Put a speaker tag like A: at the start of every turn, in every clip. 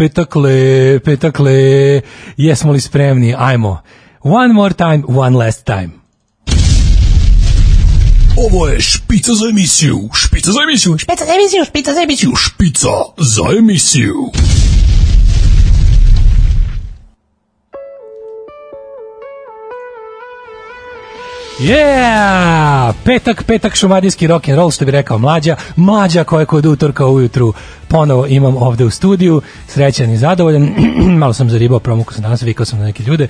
A: petakle, petakle, jesmo li spremni? Ajmo. One more time, one last time.
B: Ovo je špica za emisiju, špica za emisiju, špica za emisiju, špica za emisiju, špica za emisiju.
A: Yeah! Petak, petak šumadijski rock and roll, što bi rekao mlađa. Mlađa koja je kod utorka ujutru ponovo imam ovde u studiju. Srećan i zadovoljan. Malo sam zaribao promuku sam danas, vikao sam na neke ljude.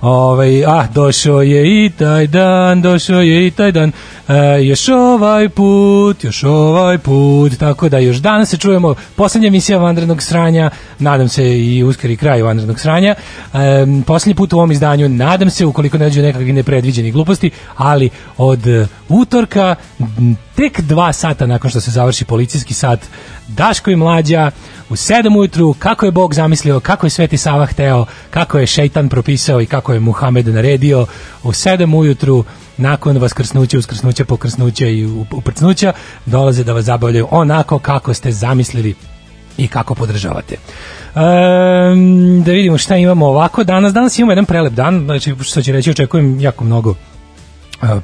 A: Ovaj, ah, došao je i taj dan, došao je i taj dan. E, još ovaj put, još ovaj put. Tako da još danas se čujemo. Poslednja emisija vanrednog sranja. Nadam se i uskori kraj vanrednog sranja. E, poslednji put u ovom izdanju. Nadam se, ukoliko ne dođe nekakvih nepredviđenih gluposti, ali od utorka tek dva sata nakon što se završi policijski sat Daško i Mlađa u 7 ujutru, kako je Bog zamislio, kako je Sveti Sava hteo, kako je šeitan propisao i kako je Muhamed naredio u 7 ujutru nakon vaskrsnuća, uskrsnuća, pokrsnuća i uprcnuća dolaze da vas zabavljaju onako kako ste zamislili i kako podržavate. Um, da vidimo šta imamo ovako danas. Danas imamo jedan prelep dan, znači što će reći očekujem jako mnogo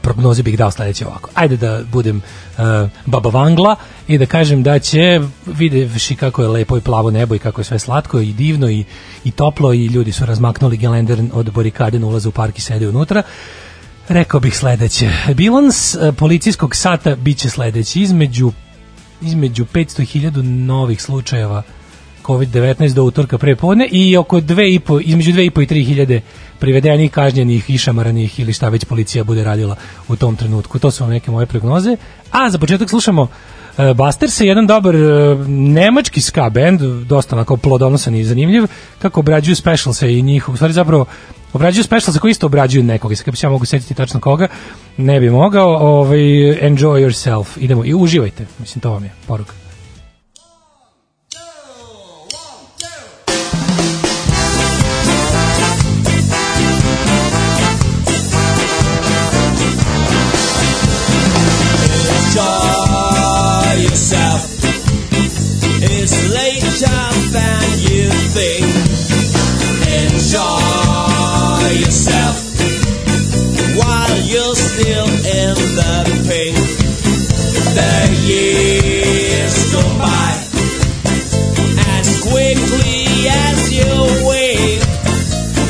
A: prognoze bih dao sledeće ovako. Ajde da budem uh, baba Vangla i da kažem da će, videvši kako je lepo i plavo nebo i kako je sve slatko i divno i, i toplo i ljudi su razmaknuli gelender od barikade na ulazu u park i sede unutra, rekao bih sledeće. Bilans uh, policijskog sata biće sledeći. Između, između 500.000 novih slučajeva COVID-19 do utorka prepodne i oko 2,5, između 2,5 i 3 hiljade privedenih, kažnjenih, išamaranih ili šta već policija bude radila u tom trenutku. To su vam neke moje prognoze. A za početak slušamo uh, Busters je jedan dobar uh, nemački ska band, dosta onako plodonosan i zanimljiv, kako obrađuju specialse i njih, u stvari zapravo obrađuju specialse koji isto obrađuju nekoga. Sad kad ja mogu setiti tačno koga, ne bi mogao. Ovaj, enjoy yourself. Idemo i uživajte. Mislim, to vam je poruka.
C: Yourself. It's later than you think. Enjoy yourself while you're still in the pink. The years go by as quickly as you wink.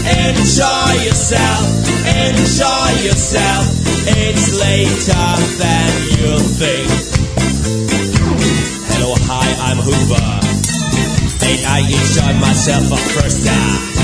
C: Enjoy yourself, enjoy yourself. It's later than you think. Enjoy myself for first time.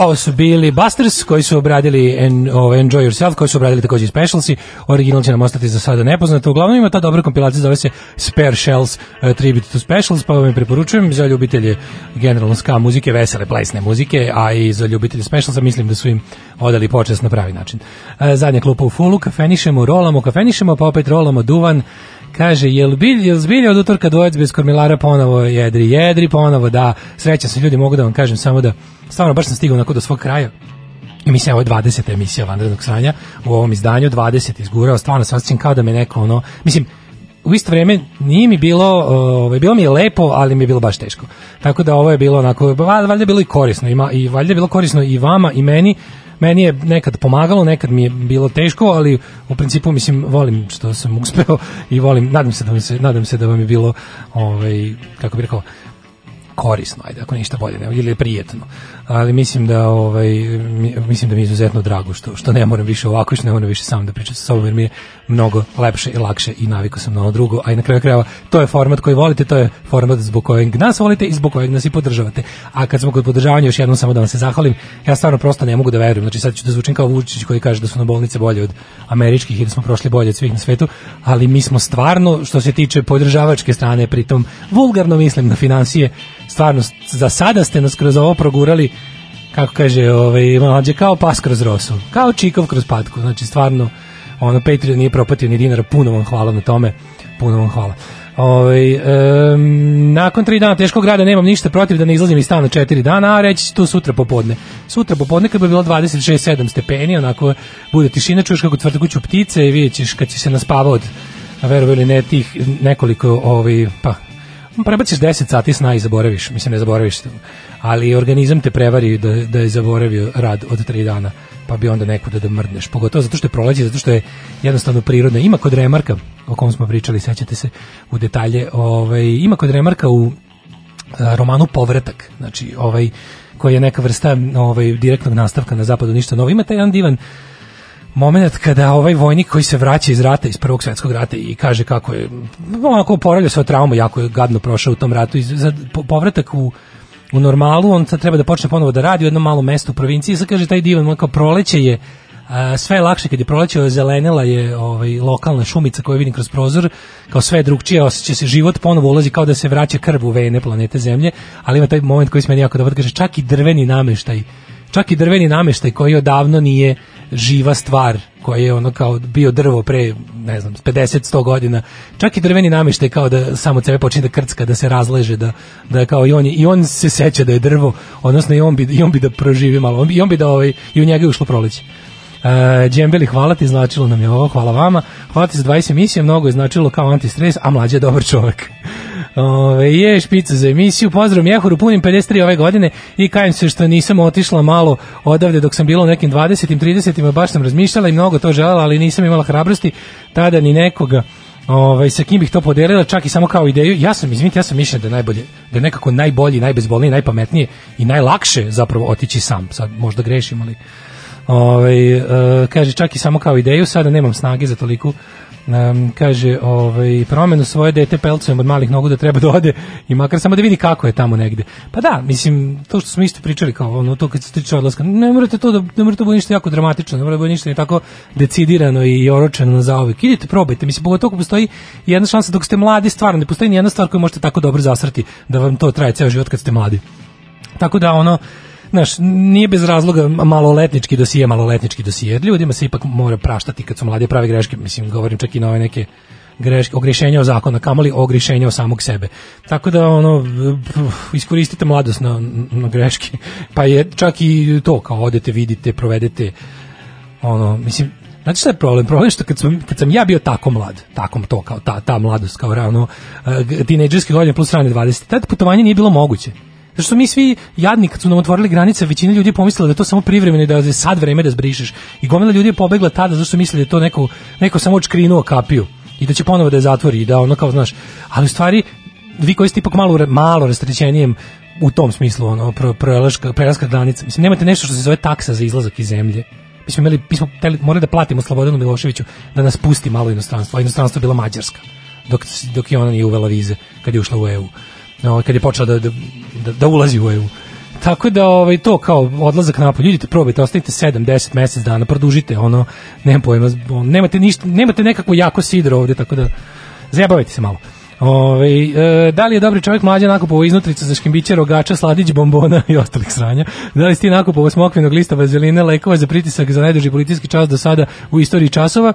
A: Ovo su bili Busters koji su obradili en, ovo, Enjoy Yourself, koji su obradili takođe i Specialsi. Original će nam ostati za sada nepoznato. Uglavnom ima ta dobra kompilacija, zove se Spare Shells uh, Tribute to Specials, pa vam je preporučujem za ljubitelje generalno ska muzike, vesele plesne muzike, a i za ljubitelje Specialsa mislim da su im odali počest na pravi način. Uh, zadnja klupa u fulu, kafenišemo, rolamo, kafenišemo, pa opet rolamo duvan, Kaže, jel bilj, jel zbilja od utorka dvojec bez kormilara ponovo jedri, jedri ponovo, da, sreća se ljudi, mogu da vam kažem samo da, stvarno baš sam stigao onako do svog kraja, mislim, ovo je 20. emisija vanrednog sranja u ovom izdanju, 20 izgurao, stvarno se osjećam kao da me neko, ono, mislim, u isto vrijeme nije mi bilo, ovaj bilo mi je lepo, ali mi je bilo baš teško. Tako da ovo je bilo onako, val- valjda je bilo i korisno, ima i valjda je bilo korisno i vama i meni. Meni je nekad pomagalo, nekad mi je bilo teško, ali u principu mislim volim što sam uspeo i volim, nadam se da mi se nadam se da vam je bilo ovaj kako bih rekao korisno, ajde, ako ništa bolje, ne, ili je prijetno. Ali mislim da ovaj mi- mislim da mi je izuzetno drago što što ne moram više ovako, što ne moram više sam da pričam sa sobom jer mi je mnogo lepše i lakše i navikao sam na ono drugo, a i na kraju krajeva to je format koji volite, to je format zbog kojeg nas volite i zbog kojeg nas i podržavate. A kad smo kod podržavanja još jednom samo da vam se zahvalim, ja stvarno prosto ne mogu da verujem. Znači sad ću da zvučim kao Vučić koji kaže da su na bolnice bolje od američkih i da smo prošli bolje od svih na svetu, ali mi smo stvarno što se tiče podržavačke strane, pritom vulgarno mislim na financije, stvarno za sada ste nas kroz ovo progurali kako kaže, ovaj mlađe kao pas kroz rosu, kao čikov kroz patku. Znači stvarno ono Patreon nije propatio ni dinara, puno vam hvala na tome. Puno vam hvala. Ovaj em, nakon tri dana teškog rada nemam ništa protiv da ne izlazim iz stana četiri dana, a reći to sutra popodne. Sutra popodne kad bi bilo 26-7 stepeni, onako bude tišina, čuješ kako tvrde kuću ptice i vidjet ćeš kad će se naspava od a verovali ili ne tih nekoliko ovaj pa prebaciš 10 sati sna i zaboraviš, mislim ne zaboraviš, ali organizam te prevari da, da je zaboravio rad od 3 dana, pa bi onda nekuda da mrdneš, pogotovo zato što je proleće, zato što je jednostavno prirodno. Ima kod Remarka, o kom smo pričali, sećate se u detalje, ovaj, ima kod Remarka u a, romanu Povratak, znači ovaj koji je neka vrsta ovaj direktnog nastavka na zapadu ništa novo. Ima taj jedan divan moment kada ovaj vojnik koji se vraća iz rata, iz prvog svjetskog rata i kaže kako je, onako oporavlja od traumu, jako je gadno prošao u tom ratu i za po- povratak u u normalu, on sad treba da počne ponovo da radi u jednom malom mestu u provinciji, sad kaže taj divan, kao proleće je, a, sve je lakše kad je proleće, zelenela je ovaj, lokalna šumica koju vidim kroz prozor, kao sve je drugčije, osjeća se život, ponovo ulazi kao da se vraća krv u vene planete Zemlje, ali ima taj moment koji se meni jako dobro kaže, čak i drveni nameštaj, čak i drveni nameštaj koji odavno nije živa stvar koji je ono kao bio drvo pre ne znam 50 100 godina. Čak i drveni nameštaj kao da samo sebe počne da krcka da se razleže da da kao i on je, i on se seća da je drvo odnosno i on bi i on bi da proživi malo on bi, i on bi da ovaj i u njega je ušlo proleće Uh, Džembeli, hvala ti, značilo nam je ovo, hvala vama. Hvala ti za 20 emisija, mnogo je značilo kao antistres, a mlađe je dobar čovjek. Ove, je špica za emisiju, pozdrav Mjehuru, punim 53 ove godine i kajem se što nisam otišla malo odavde dok sam bila u nekim 20 30 baš sam razmišljala i mnogo to želela, ali nisam imala hrabrosti tada ni nekoga Ovaj sa kim bih to podelila, čak i samo kao ideju. Ja sam, izvinite, ja sam mišljen da je najbolje, da je nekako najbolji, najbezbolniji, najpametnije i najlakše zapravo otići sam. Sad možda grešim, ali Ovaj e, kaže čak i samo kao ideju, sada nemam snage za toliko. Um, kaže, ovaj, promenu svoje dete pelcujem od malih nogu da treba da ode i makar samo da vidi kako je tamo negde. Pa da, mislim, to što smo isto pričali kao ono, to kad se tiče odlaska, ne morate to da, ne morate to bude ništa jako dramatično, ne mora da bude ništa ni tako decidirano i oročeno na zaovek. Idite, probajte, mislim, pogotovo postoji jedna šansa dok ste mladi, stvarno, ne postoji ni jedna stvar koju možete tako dobro zasrti da vam to traje ceo život kad ste mladi. Tako da ono Znaš, nije bez razloga maloletnički dosije, maloletnički dosije. Ljudima se ipak mora praštati kad su mladi prave greške. Mislim, govorim čak i na ove neke greške, ogrešenja o zakona, kamoli ogrešenja o samog sebe. Tako da, ono, iskoristite mladost na, na greške. Pa je čak i to, kao odete, vidite, provedete, ono, mislim, Znate šta je problem? Problem je što kad sam, kad sam ja bio tako mlad, tako to, kao ta, ta mladost, kao ravno, uh, tinejdžerske godine plus rane 20, tad putovanje nije bilo moguće. Zato što mi svi jadni kad su nam otvorili granice, većina ljudi je pomislila da je to samo privremeno i da je sad vreme da zbrišeš. I gomila ljudi je pobegla tada zato što mislili da je to neko, neko samo odškrinuo kapiju i da će ponovo da je zatvori i da ono kao znaš. Ali u stvari vi koji ste ipak malo malo rasterećenijem u tom smislu ono pro, prelaska granica. Mislim nemate nešto što se zove taksa za izlazak iz zemlje. Mi smo imali mi smo teli, morali da platimo Slobodanu Miloševiću da nas pusti malo inostranstvo, a inostranstvo je bila Mađarska. Dok dok je ona nije uvela vize kad je ušla u EU. No, kad je počela da, da, da, da ulazi u EU. Tako da ovaj to kao odlazak napolje, idite probajte, ostavite 7, 10 mesec dana, produžite ono, nemam pojma, nemate ništa, nemate nekako jako sidro ovde, tako da zajebavajte se malo. Ove, e, da li je dobri čovjek mlađa nakupovao iznutrica za škimbiće, rogača, sladić, bombona i ostalih sranja? Da li si ti smokvinog lista, vazeline, lekova za pritisak za najduži policijski čas do sada u istoriji časova?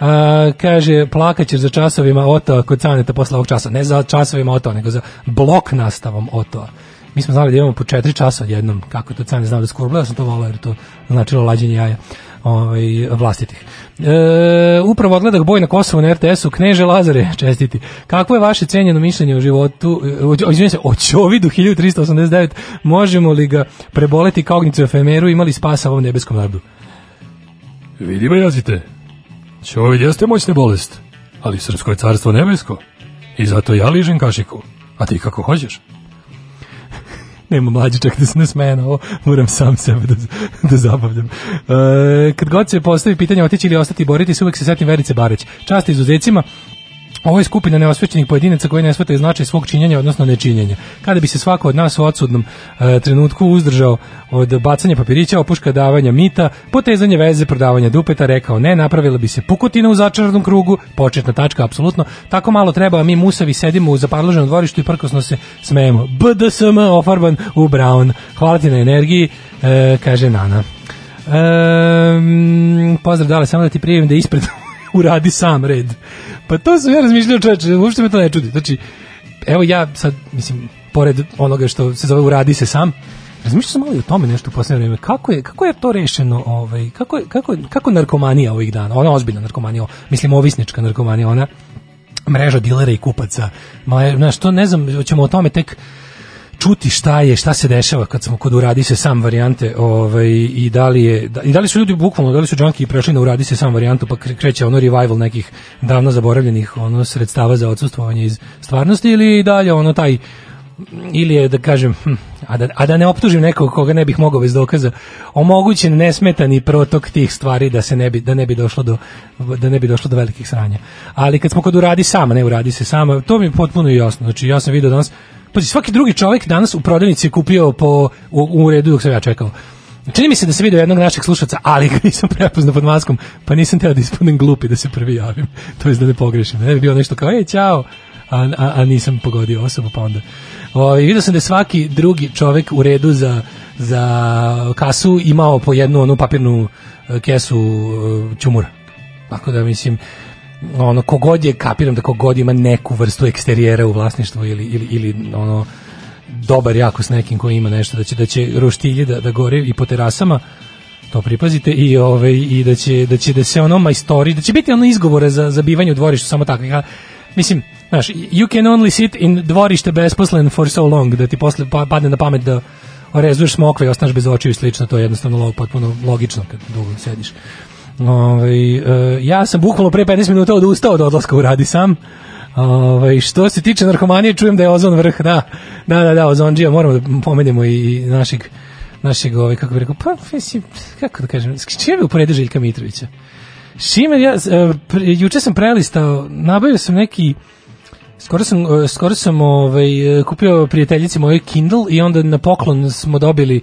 A: A, kaže, plakaćeš za časovima Oto kod Caneta posle ovog časa. Ne za časovima Oto, nego za blok nastavom Oto. Mi smo znali da imamo po četiri časa odjednom, kako to Cane znao da skurble, ja sam to volao jer to značilo lađenje jaja ovaj, vlastitih. E, upravo odgledak boj na Kosovu na RTS-u, Kneže Lazare, čestiti. Kako je vaše cenjeno mišljenje o životu, o, o, se, o Ćovidu 1389, možemo li ga preboleti kao ognicu efemeru, imali spasa ovom nebeskom narodu?
B: Vidi me jazite. Čovid jeste moćna bolest, ali srpsko je carstvo nebesko. I zato ja ližem kašiku. A ti kako hoćeš?
A: nema mlađe čak da se ne smeje na ovo, moram sam sebe da, da zabavljam. E, kad god se postavi pitanje otići ili ostati boriti se, uvek se setim Verice Bareć. Čast izuzecima, Ovo je skupina neosvećenih pojedinaca koji ne shvataju značaj svog činjenja, odnosno nečinjenja. Kada bi se svako od nas u odsudnom e, trenutku uzdržao od bacanja papirića, opuška davanja mita, potezanje veze, prodavanja dupeta, rekao ne, napravila bi se pukotina u začaranom krugu, početna tačka, apsolutno. Tako malo treba, a mi musavi sedimo u zaparloženom dvorištu i prkosno se smejemo. BDSM ofarban u brown. Hvala ti na energiji, e, kaže Nana. E, pozdrav, dale, samo da ti prijevim da ispred uradi sam red. Pa to sam ja razmišljao čoveče, uopšte me to ne čudi. Znači, evo ja sad, mislim, pored onoga što se zove uradi se sam, razmišljao sam malo i o tome nešto u poslednje vreme. Kako je, kako je to rešeno, ovaj, kako, je, kako, kako narkomanija ovih dana, ona ozbiljna narkomanija, mislim ovisnička narkomanija, ona mreža dilera i kupaca, ma, znaš, to ne znam, ćemo o tome tek čuti šta je, šta se dešava kad smo kod uradi se sam varijante, ovaj i da li je da, i da li su ljudi bukvalno da li su džanki prešli na uradi se sam varijantu pa kreće ono revival nekih davno zaboravljenih ono sredstava za odsustvovanje iz stvarnosti ili dalje ono taj ili je da kažem hm, a da, a da ne optužim nekog koga ne bih mogao bez dokaza omogućen nesmetani protok tih stvari da se ne bi da ne bi došlo do da ne bi došlo do velikih sranja. Ali kad smo kod uradi sama ne uradi se sama to mi je potpuno jasno. Znači ja sam video danas pa svaki drugi čovjek danas u prodavnici je kupio po u, u redu dok sam ja čekao. Čini mi se da se vidio jednog našeg slušaca, ali ga nisam prepoznao pod maskom, pa nisam teo da ispadnem glupi da se prvi javim. To je da ne pogrešim. Ne bi bilo nešto kao, ej, čao, a, a, a nisam pogodio osobu, pa onda. O, vidio sam da je svaki drugi čovjek u redu za, za kasu imao po jednu onu papirnu e, kesu e, čumura. Tako da, mislim, ono kogod je kapiram da kogod ima neku vrstu eksterijera u vlasništvu ili ili ili ono dobar jako s nekim ko ima nešto da će da će roštilji da da gore i po terasama to pripazite i ovaj i da će da će da se ono majstori da će biti ono izgovore za za bivanje u dvorištu samo tako. Ja, mislim znaš you can only sit in dvorište besposlen for so long da ti posle pa, padne na pamet da orezuješ smokve i ostaneš bez očiju i slično to je jednostavno potpuno logično kad dugo sediš Ovaj e, ja sam bukvalno pre 15 minuta odustao od odlaska u radi sam. Ovaj što se tiče narkomanije, čujem da je ozon vrh, da. Da, da, da, ozonđija, moramo da pomenemo i našeg našeg ovaj kako bih rekao, pa mislim, kako da kažem, s čime bi Željka Mitrovića? Šime ja e, juče sam prelistao, nabavio sam neki skoro sam e, skoro sam ovaj kupio prijateljici moje Kindle i onda na poklon smo dobili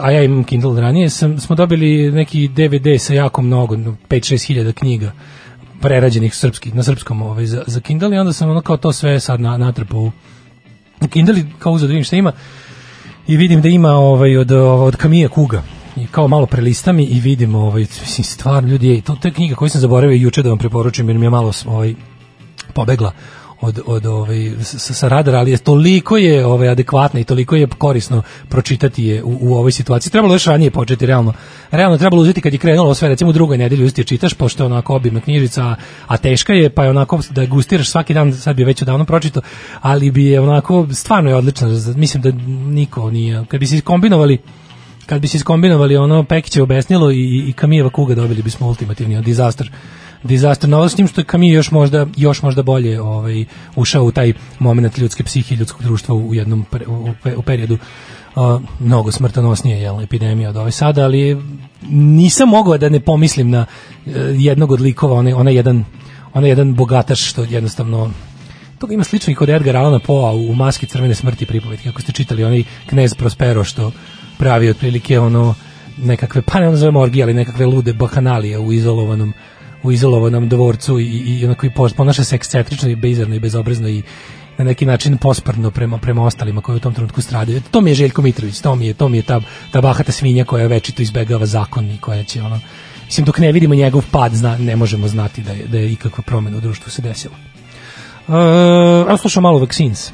A: a ja imam Kindle ranije, sam, smo dobili neki DVD sa jako mnogo, 5-6 hiljada knjiga prerađenih srpskih, na srpskom ovaj, za, za Kindle i onda sam ono kao to sve sad na, natrpao u Kindle kao uzad da vidim šta ima i vidim da ima ovaj, od, od Kamija Kuga. I kao malo prelistam i vidim ovaj, mislim, stvarno ljudi, to, to je knjiga koju sam zaboravio juče da vam preporučim jer mi je malo ovaj, pobegla od, od ovaj, sa, sa radara, ali je toliko je ovaj, adekvatna i toliko je korisno pročitati je u, u ovoj situaciji. Trebalo još ranije početi, realno. Realno trebalo uzeti kad je krenulo sve, recimo u drugoj nedelji uzeti je čitaš, pošto je onako obimna knjižica, a teška je, pa je onako da gustiraš svaki dan, sad bi već odavno pročito, ali bi je onako, stvarno je odlično, mislim da niko nije, kad bi se kombinovali kad bi se iskombinovali ono Pekiće obesnilo i, i Kamijeva kuga dobili bismo ultimativni disaster dizaster novel s tim što je Camus još možda još možda bolje ovaj ušao u taj momenat ljudske psihi i ljudskog društva u jednom pre, u, u periodu Uh, mnogo smrtonosnije je epidemija od ove sada, ali nisam mogao da ne pomislim na uh, jednog od likova, onaj onaj jedan onaj jedan bogataš što jednostavno
D: toga ima slično i kod Edgar Allan Poe u maski crvene smrti pripovetke, kako ste čitali onaj knez Prospero što pravi otprilike ono nekakve, pa ne nazovem orgije, ali nekakve lude bahanalije u izolovanom u izolovanom dvorcu i, i onako i ponaša se ekscentrično i bizarno i bezobrazno i na neki način posprno prema prema ostalima koji u tom trenutku stradaju. To mi je Željko Mitrović, to mi je, to mi je ta, ta bahata svinja koja večito izbegava zakon i koja će ono mislim dok ne vidimo njegov pad zna, ne možemo znati da je da je ikakva promena u društvu se desila. E, uh, a slušam malo Vaccines.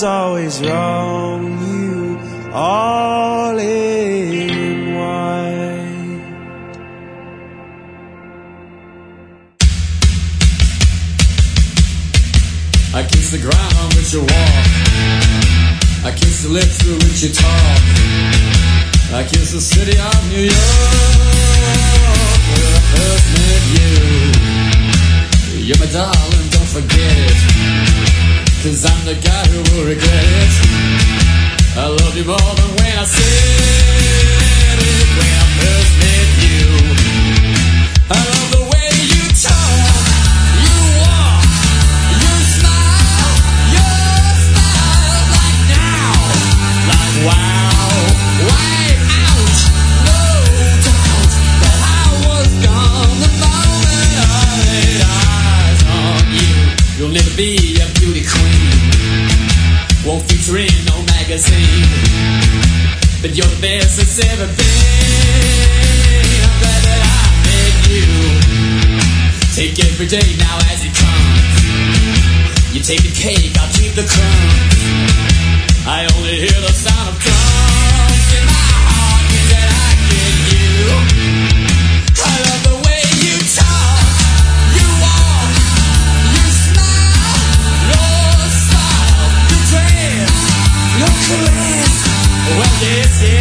E: was always wrong, you all in white. I
F: kiss the ground with your walk. I kiss the lips through which you talk. I kiss the city of New York where I first met you. You're my darling, don't forget it. Cause I'm the guy who will regret it. I love you more than when I said it when I first met you. I love the way you talk, you walk, you smile, your smile like now, like wow, wipe out, no doubt that I was gone the moment I laid eyes on you. You'll never be in no magazine, but you're the best that's ever been. I'm glad that I met you. Take every day now as it comes. You take the cake, I'll keep the crumbs. I only hear the sound of drums in my heart means that I get you. Yes, yes,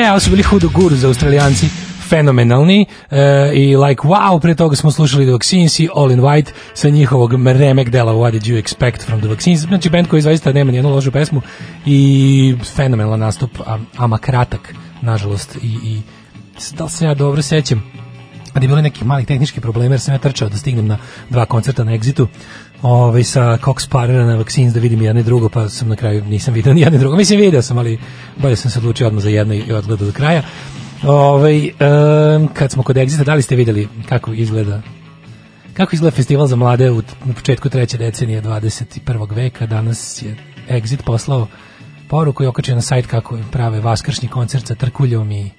A: Je, ovo su bili Hudo Guru za australijanci. Fenomenalni. E, i like wow, pre toga smo slušali The Vaccines i All in White sa njihovog remek dela What Did You Expect from The Vaccines. Znači band koji zaista nema nijednu lošu pesmu i fenomenalan nastup a, ama kratak nažalost i, i da li se ja dobro sećam kad je bilo nekih malih tehničkih problema jer sam ja trčao da stignem na dva koncerta na Exitu ovaj, sa Cox Parera na Vaccines da vidim jedno i drugo, pa sam na kraju nisam vidio ni jedno i drugo. Mislim, video sam, ali bolje sam se odlučio odmah za jedno i odgledao do kraja. Ovaj, em, kad smo kod Exita, da li ste videli kako izgleda kako izgleda festival za mlade u, u početku treće decenije 21. veka? Danas je Exit poslao poruku i okačio na sajt kako prave vaskršnji koncert sa trkuljom i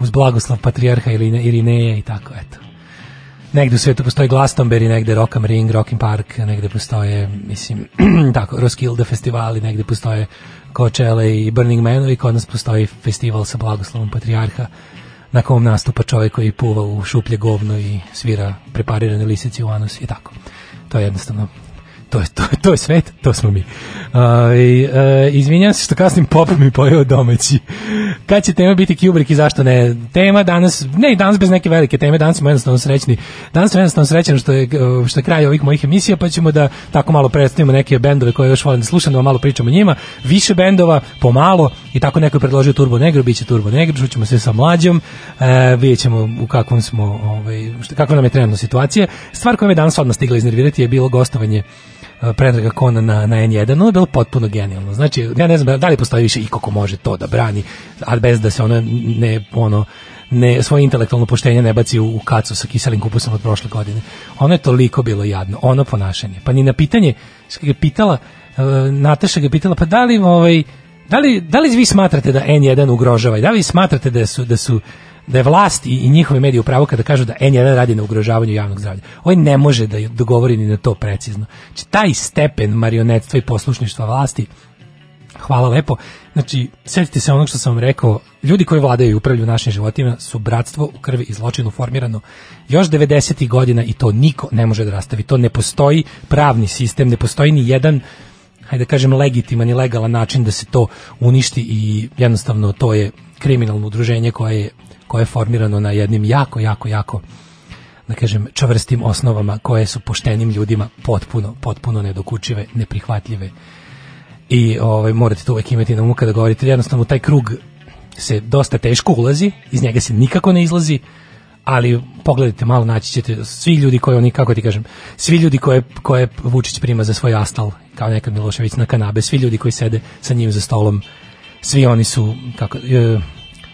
A: uz blagoslav patrijarha Irine, Irineja i tako, eto. Negde u svetu postoji Glastonbury, negde Rock am Ring, Rockin Park, negde postoje, mislim, tako, Roskilde festivali, negde postoje Coachella i Burning Man, kod nas postoji festival sa blagoslovom patrijarha na kom nastupa čovjek koji puva u šuplje govno i svira preparirane lisice u anus i tako. To je jednostavno to je, to, to je svet, to smo mi. Uh, i, e, izvinjam se što kasnim pop mi pojeo domaći. Kad će tema biti Kubrick i zašto ne? Tema danas, ne danas bez neke velike teme, danas smo jednostavno srećni. Danas sam jednostavno srećan što je, uh, što je kraj ovih mojih emisija, pa ćemo da tako malo predstavimo neke bendove koje još volim da slušam, da malo pričamo o njima. Više bendova, pomalo, i tako neko je predložio Turbo Negro, bit će Turbo Negro, čućemo se sa mlađom, e, vidjet ćemo u kakvom smo, ovaj, šta- kakva nam je trenutno situacija. Stvar koja me danas odmah stigla iznervirati je bilo gostovanje uh, Predraga Kona na, na N1, ono je bilo potpuno genijalno. Znači, ja ne znam da li postoji više iko ko može to da brani, a bez da se ono ne, ono, ne, svoje intelektualno poštenje ne baci u, u kacu sa kiselim kupusom od prošle godine. Ono je toliko bilo jadno, ono ponašanje. Pa ni na pitanje, pitala, Nataša ga pitala, pa da li, ovaj, da li, da li vi smatrate da N1 ugrožava i da li smatrate da su, da su da je vlast i, i njihovi mediji u pravu kada kažu da N1 radi na ugrožavanju javnog zdravlja. Ovaj ne može da dogovori ni na to precizno. Znači, taj stepen marionetstva i poslušništva vlasti Hvala lepo. Znači, setite se onog što sam vam rekao, ljudi koji vladaju i upravljaju našim životima su bratstvo u krvi i zločinu formirano još 90. godina i to niko ne može da rastavi. To ne postoji pravni sistem, ne postoji ni jedan hajde da kažem legitiman i legalan način da se to uništi i jednostavno to je kriminalno udruženje koje je, koje je formirano na jednim jako, jako, jako da kažem, čvrstim osnovama koje su poštenim ljudima potpuno, potpuno nedokučive, neprihvatljive. I ovaj, morate to uvek imati na umu kada govorite, jednostavno taj krug se dosta teško ulazi, iz njega se nikako ne izlazi, ali pogledajte malo, naći ćete svi ljudi koji oni, kako ti kažem, svi ljudi koje, koje Vučić prima za svoj astal, kao nekad Milošević na kanabe, svi ljudi koji sede sa njim za stolom, svi oni su, kako, e,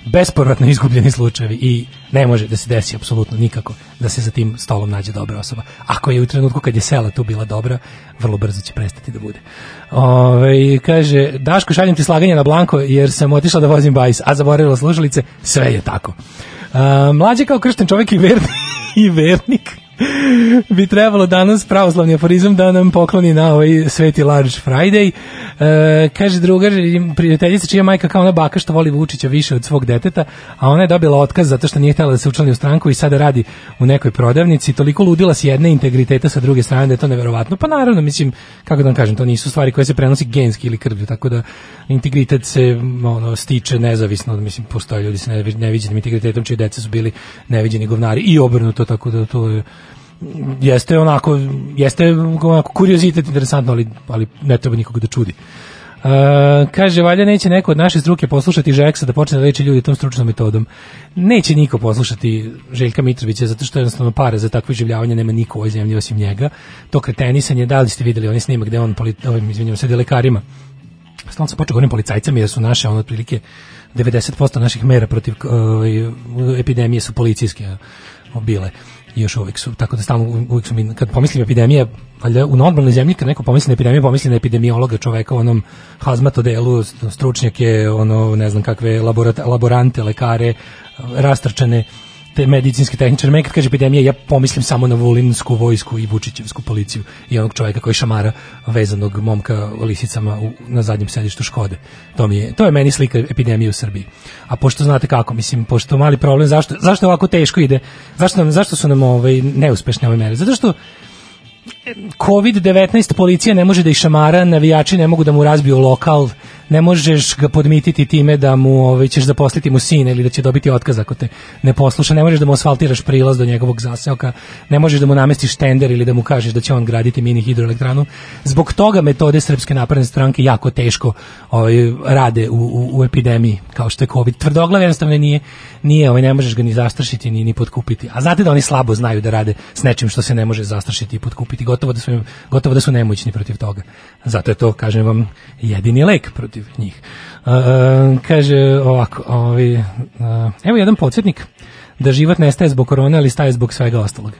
A: besporvatno izgubljeni slučajevi i ne može da se desi apsolutno nikako da se za tim stolom nađe dobra osoba. Ako je u trenutku kad je sela tu bila dobra, vrlo brzo će prestati da bude. Ove, kaže, Daško, šaljem ti slaganje na blanko jer sam otišla da vozim bajs, a zaboravila slušalice, sve je tako. Mlađe kao kršten čovjek i vernik, i vernik bi trebalo danas pravoslavni aforizam da nam pokloni na ovaj sveti Large Friday. E, kaže drugar, prijateljica čija majka kao ona baka što voli Vučića više od svog deteta, a ona je dobila otkaz zato što nije htjela da se učlani u stranku i sada radi u nekoj prodavnici. Toliko ludila s jedne integriteta sa druge strane da je to neverovatno. Pa naravno, mislim, kako da vam kažem, to nisu stvari koje se prenosi genski ili krvlju, tako da integritet se ono, stiče nezavisno, mislim, postoje ljudi sa neviđenim integritetom čiji deca su bili neviđeni govnari i obrnuto, tako da to je jeste onako jeste onako kuriozitet interesantno ali, ali ne treba nikog da čudi Uh, kaže, valja neće neko od naše struke poslušati Žeksa da počne da leči ljudi tom stručnom metodom. Neće niko poslušati Željka Mitrovića zato što jednostavno pare za takvo življavanje nema niko u ovoj zemlji osim njega. To kretenisanje, da li ste videli onaj snimak gde on, polit, ovim, izvinjam se, lekarima stalno se počeo govorim policajcima jer su naše ono otprilike 90% naših mera protiv uh, epidemije su policijske bile i još uvijek su, tako da stalno uvijek su mi, kad pomislim epidemija, valjda u normalnoj zemlji, kad neko pomisli na epidemiju, pomisli na epidemiologa čoveka u onom hazmato delu, stručnjake, ono, ne znam kakve laborante, lekare, rastrčane te medicinske tehničare. Meni kad kaže epidemija, ja pomislim samo na Vulinsku vojsku i Vučićevsku policiju i onog čovjeka koji šamara vezanog momka lisicama u, na zadnjem sedištu Škode. To, mi je, to je meni slika epidemije u Srbiji. A pošto znate kako, mislim, pošto mali problem, zašto, zašto ovako teško ide? Zašto, nam, zašto su nam ovaj, neuspešne ove mere? Zato što COVID-19 policija ne može da išamara, navijači ne mogu da mu razbiju lokal, ne možeš ga podmititi time da mu ovaj, ćeš zaposliti mu sina ili da će dobiti otkaz ako te ne posluša, ne možeš da mu asfaltiraš prilaz do njegovog zaseoka, ne možeš da mu namestiš tender ili da mu kažeš da će on graditi mini hidroelektranu. Zbog toga metode Srpske napredne stranke jako teško ovaj, rade u, u, u, epidemiji, kao što je COVID. Tvrdoglav jednostavno nije, nije ovaj, ne možeš ga ni zastrašiti ni, ni potkupiti. A znate da oni slabo znaju da rade s nečim što se ne može zastrašiti i potkupiti. Gotovo da su, gotovo da su nemoćni protiv toga. Zato je to, kažem vam, jedini lek protiv njih. Uh, kaže ovako, ovi, uh, evo jedan podsjetnik da život nestaje zbog korone, ali staje zbog svega ostalog.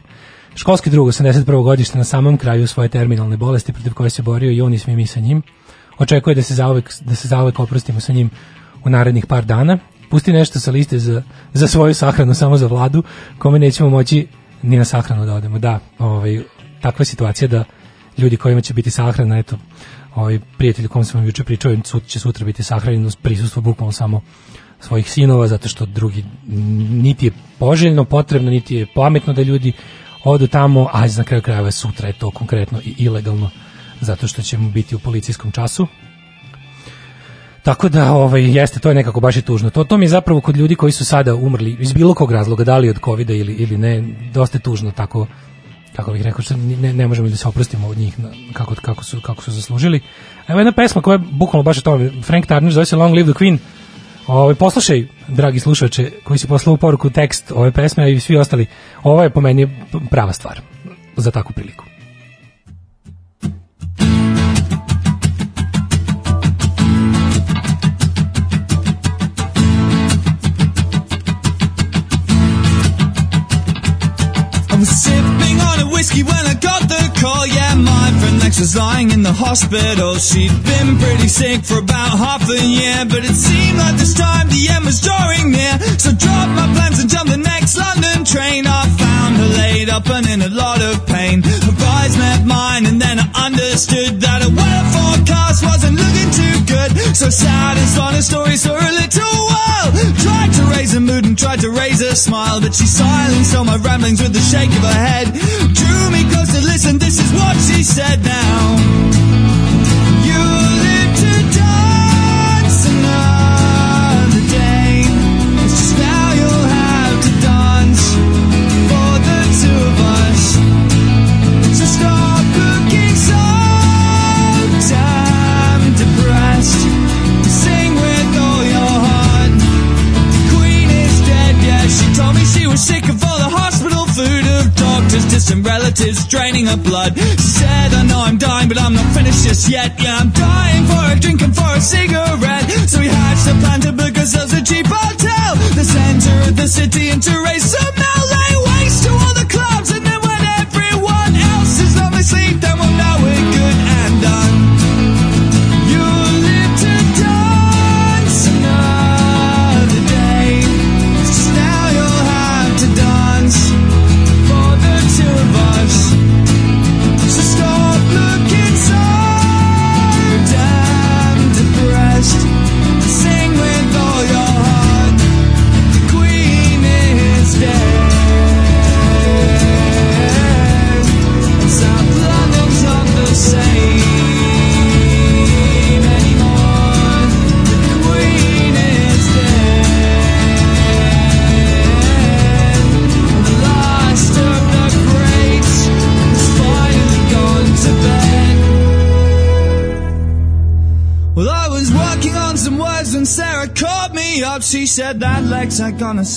A: Školski drug 81. godište na samom kraju svoje terminalne bolesti protiv koje se borio i on i svi mi sa njim. Očekuje da se zauvek, da se zauvek oprostimo sa njim u narednih par dana. Pusti nešto sa liste za, za svoju sahranu, samo za vladu, kome nećemo moći ni na sahranu da odemo. Da, ovaj, takva situacija da ljudi kojima će biti sahrana, eto, ovaj prijatelj kom sam vam juče pričao, sut, će sutra biti sahranjen uz prisustvo bukvalno samo svojih sinova, zato što drugi niti je poželjno, potrebno, niti je pametno da ljudi odu tamo, a na kraju krajeva sutra je to konkretno i ilegalno, zato što ćemo biti u policijskom času. Tako da ovaj jeste to je nekako baš i tužno. To to mi je zapravo kod ljudi koji su sada umrli iz bilo kog razloga, da li od kovida ili ili ne, dosta je tužno tako kako bih rekao, ne, ne možemo da se oprostimo od njih kako, kako, su, kako su zaslužili. Evo jedna pesma koja je bukvalno baš o tome, Frank Turner zove se Long Live the Queen. Ovaj poslušaj, dragi slušaoče, koji si poslao poruku tekst ove pesme, i svi ostali, ovo je po meni prava stvar za takvu priliku.
C: When I got the call. Yeah, my friend Lex
G: was lying in the hospital. She'd been pretty sick for about half a year, but it seemed like this time the end was drawing near. So dropped my plans and jumped the next London train. I found her laid up and in a lot of pain. Her eyes met mine, and then I understood that a weather forecast wasn't looking too good. So sad spun her stories for a little while. Tried to raise her mood and tried to raise her smile, but she silenced all my ramblings with a shake of her head. Drew me close to listen, this is what she said now. Was sick of all the hospital food of doctors, distant relatives draining her blood. Said, I know I'm dying, but I'm not finished just yet. Yeah, I'm dying for a drink and for a cigarette. So we hatched a plan to book ourselves a cheap hotel. The center of the city and to raise some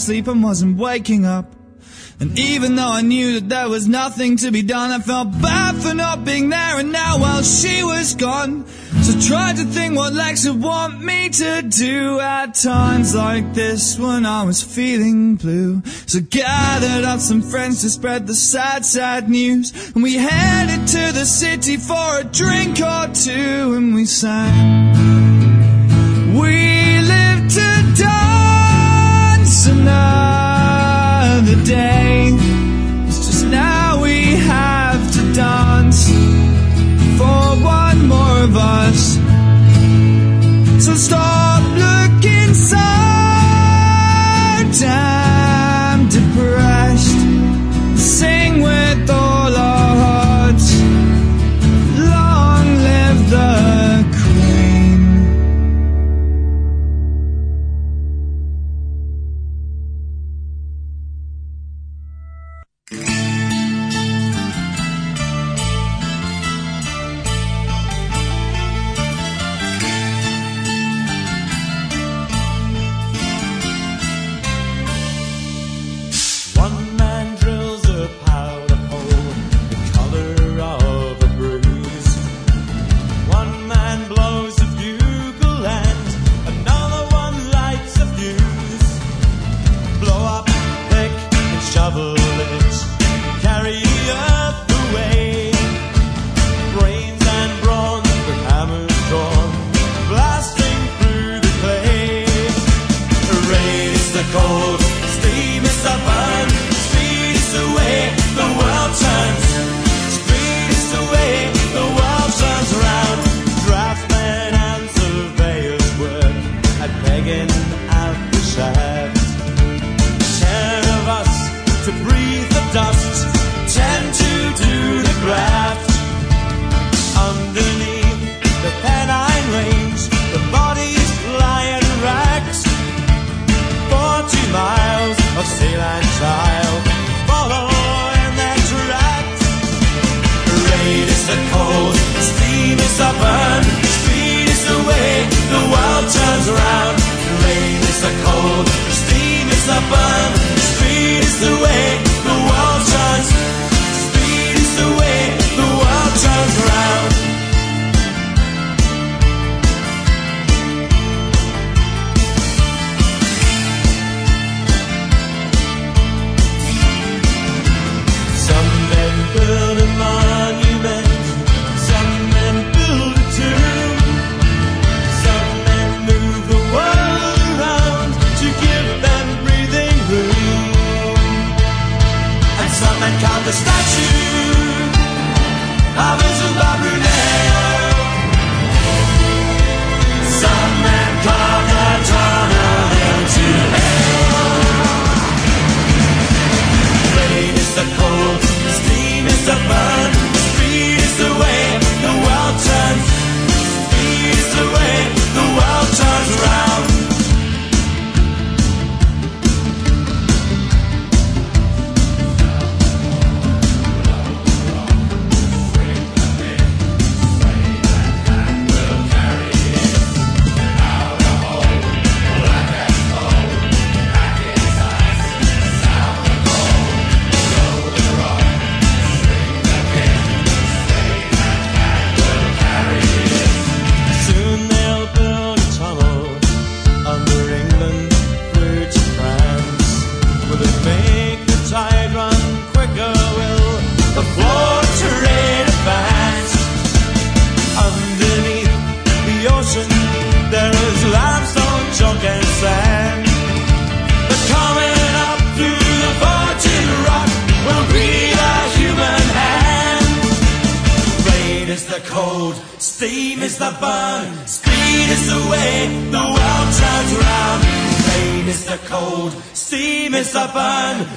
G: had gone to sleep and wasn't waking up. And even though I knew that there was nothing to be done, I felt bad for not being there. And now, well, she was gone. So tried to think what Lex would want me to do at times like this when I was feeling blue. So gathered up some friends to spread the sad, sad news. And we headed to the city for a drink or two and we sang. We another day. It's just now we have to dance for one more of us. So stop looking so damn the
C: world turns around. Rain is the cold, steam is the burn, speed is the way I've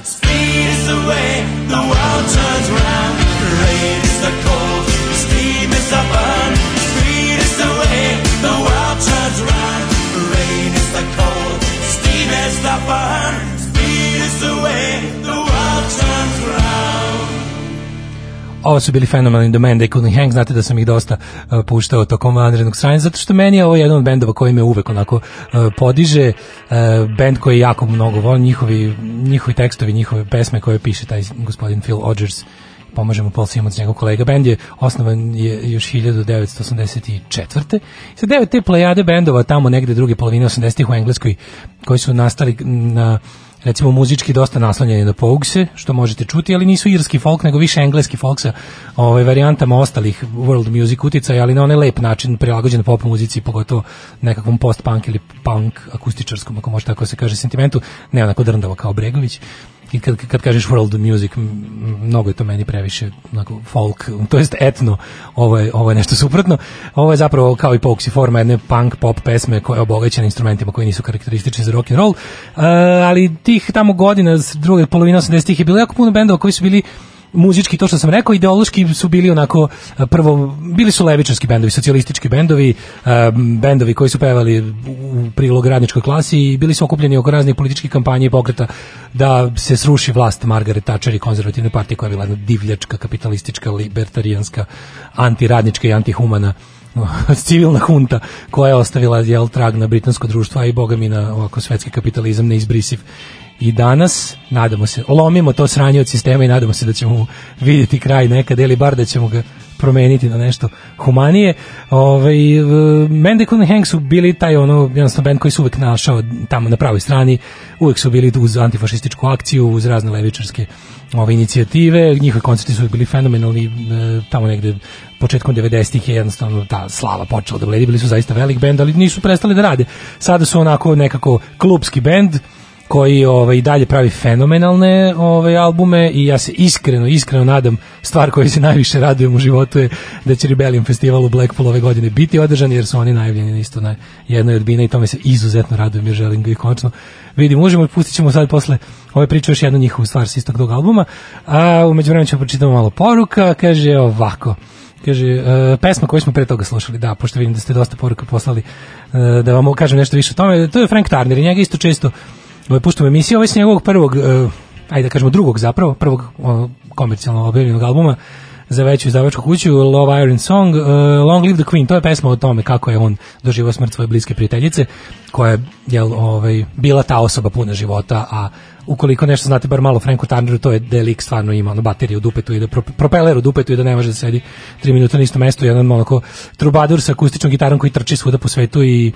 C: speed is the way.
A: Ovo su bili fenomenalni The Man They Couldn't Hang, znate da sam ih dosta uh, puštao tokom vanrednog stranja, zato što meni je ovo jedan od bendova koji me uvek onako uh, podiže, uh, bend koji jako mnogo volim, njihovi, njihovi tekstovi, njihove pesme koje piše taj gospodin Phil Odgers, pomažemo Paul Simons, njegov kolega. Bend je osnovan je još 1984. Sa devet te plejade bendova tamo negde druge polovine 80-ih u Engleskoj koji su nastali na recimo muzički dosta naslanjeni na Pogse, što možete čuti, ali nisu irski folk, nego više engleski folk sa ovaj, varijantama ostalih world music uticaja, ali na onaj lep način prilagođen pop muzici, pogotovo nekakvom post-punk ili punk akustičarskom, ako može tako da se kaže, sentimentu, ne onako drndavo kao Bregović i kad, kad kažeš world music, mnogo je to meni previše onako, folk, to jest etno, ovo je, ovo je nešto suprotno. Ovo je zapravo kao i Poxy forma jedne punk pop pesme koja je obogaćena instrumentima koji nisu karakteristični za rock and roll. Uh, ali tih tamo godina, druge polovine 80-ih je bilo jako puno bendova koji su bili muzički, to što sam rekao, ideološki su bili onako, a, prvo, bili su levičarski bendovi, socijalistički bendovi, a, bendovi koji su pevali u prilog radničkoj klasi i bili su okupljeni oko raznih političkih kampanja i pokreta da se sruši vlast Margaret Thatcher i konzervativne partije koja je bila divljačka, kapitalistička, libertarijanska, antiradnička i antihumana civilna hunta koja je ostavila jel trag na britansko društvo a i boga mi na ovako svetski kapitalizam neizbrisiv i danas nadamo se lomimo to sranje od sistema i nadamo se da ćemo vidjeti kraj nekad ili bar da ćemo ga promeniti na nešto humanije. Ovaj Mendekon and Hank su bili taj ono jednostavno bend koji se uvek našao tamo na pravoj strani, uvek su bili uz antifašističku akciju, uz razne levičarske ove inicijative, njihovi koncerti su bili fenomenalni, e, tamo negde početkom 90-ih je jednostavno ta slava počela da bledi, bili su zaista velik bend, ali nisu prestali da rade. Sada su onako nekako klubski bend, koji ovaj dalje pravi fenomenalne ovaj albume i ja se iskreno iskreno nadam stvar koju se najviše radujem u životu je da će Rebellion festival u Blackpool ove godine biti održan jer su oni najavljeni isto na jednoj od bina i tome se izuzetno radujem jer želim ga i konačno vidim. Možemo i pustit ćemo sad posle ove priče još jednu njihovu stvar sa istog tog albuma. A umeđu vremenu ćemo pročitamo malo poruka kaže ovako. Kaže, uh, pesma koju smo pre toga slušali, da, pošto vidim da ste dosta poruka poslali, uh, da vam kažem nešto više o tome, to je Frank Turner i njega isto često ovaj, puštamo emisiju, ovaj s njegovog prvog, uh, ajde da kažemo drugog zapravo, prvog uh, komercijalno objavljenog albuma, za veću izdavačku kuću Love Iron Song uh, Long Live the Queen, to je pesma o tome kako je on doživao smrt svoje bliske prijateljice koja je jel, ovaj, bila ta osoba puna života a ukoliko nešto znate bar malo Franku Turneru to je da je lik stvarno ima ono, bateriju u dupetu i da pro, propeler u dupetu i da ne može da sedi 3 minuta na istom mestu jedan onako trubadur sa akustičnom gitarom koji trči svuda po svetu i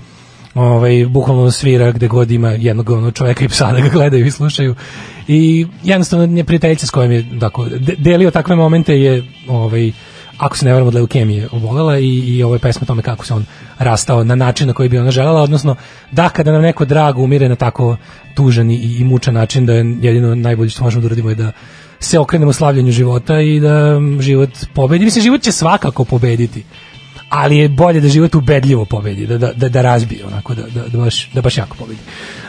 A: ovaj bukvalno svira gde god ima jednog ono čoveka i psa da ga gledaju i slušaju i jednostavno nje prijateljica s kojim je dakle, de- delio takve momente je ovaj ako se ne varam od leukemije obolela i, i ovo je pesma tome kako se on rastao na način na koji bi ona želela, odnosno da kada nam neko drag umire na tako tužan i, i mučan način da je jedino najbolje što možemo da uradimo je da se okrenemo slavljanju života i da mm, život pobedi. Mislim, život će svakako pobediti ali je bolje da život ubedljivo pobedi, da, da, da, da razbije onako, da, da, da, baš, da baš jako pobedi.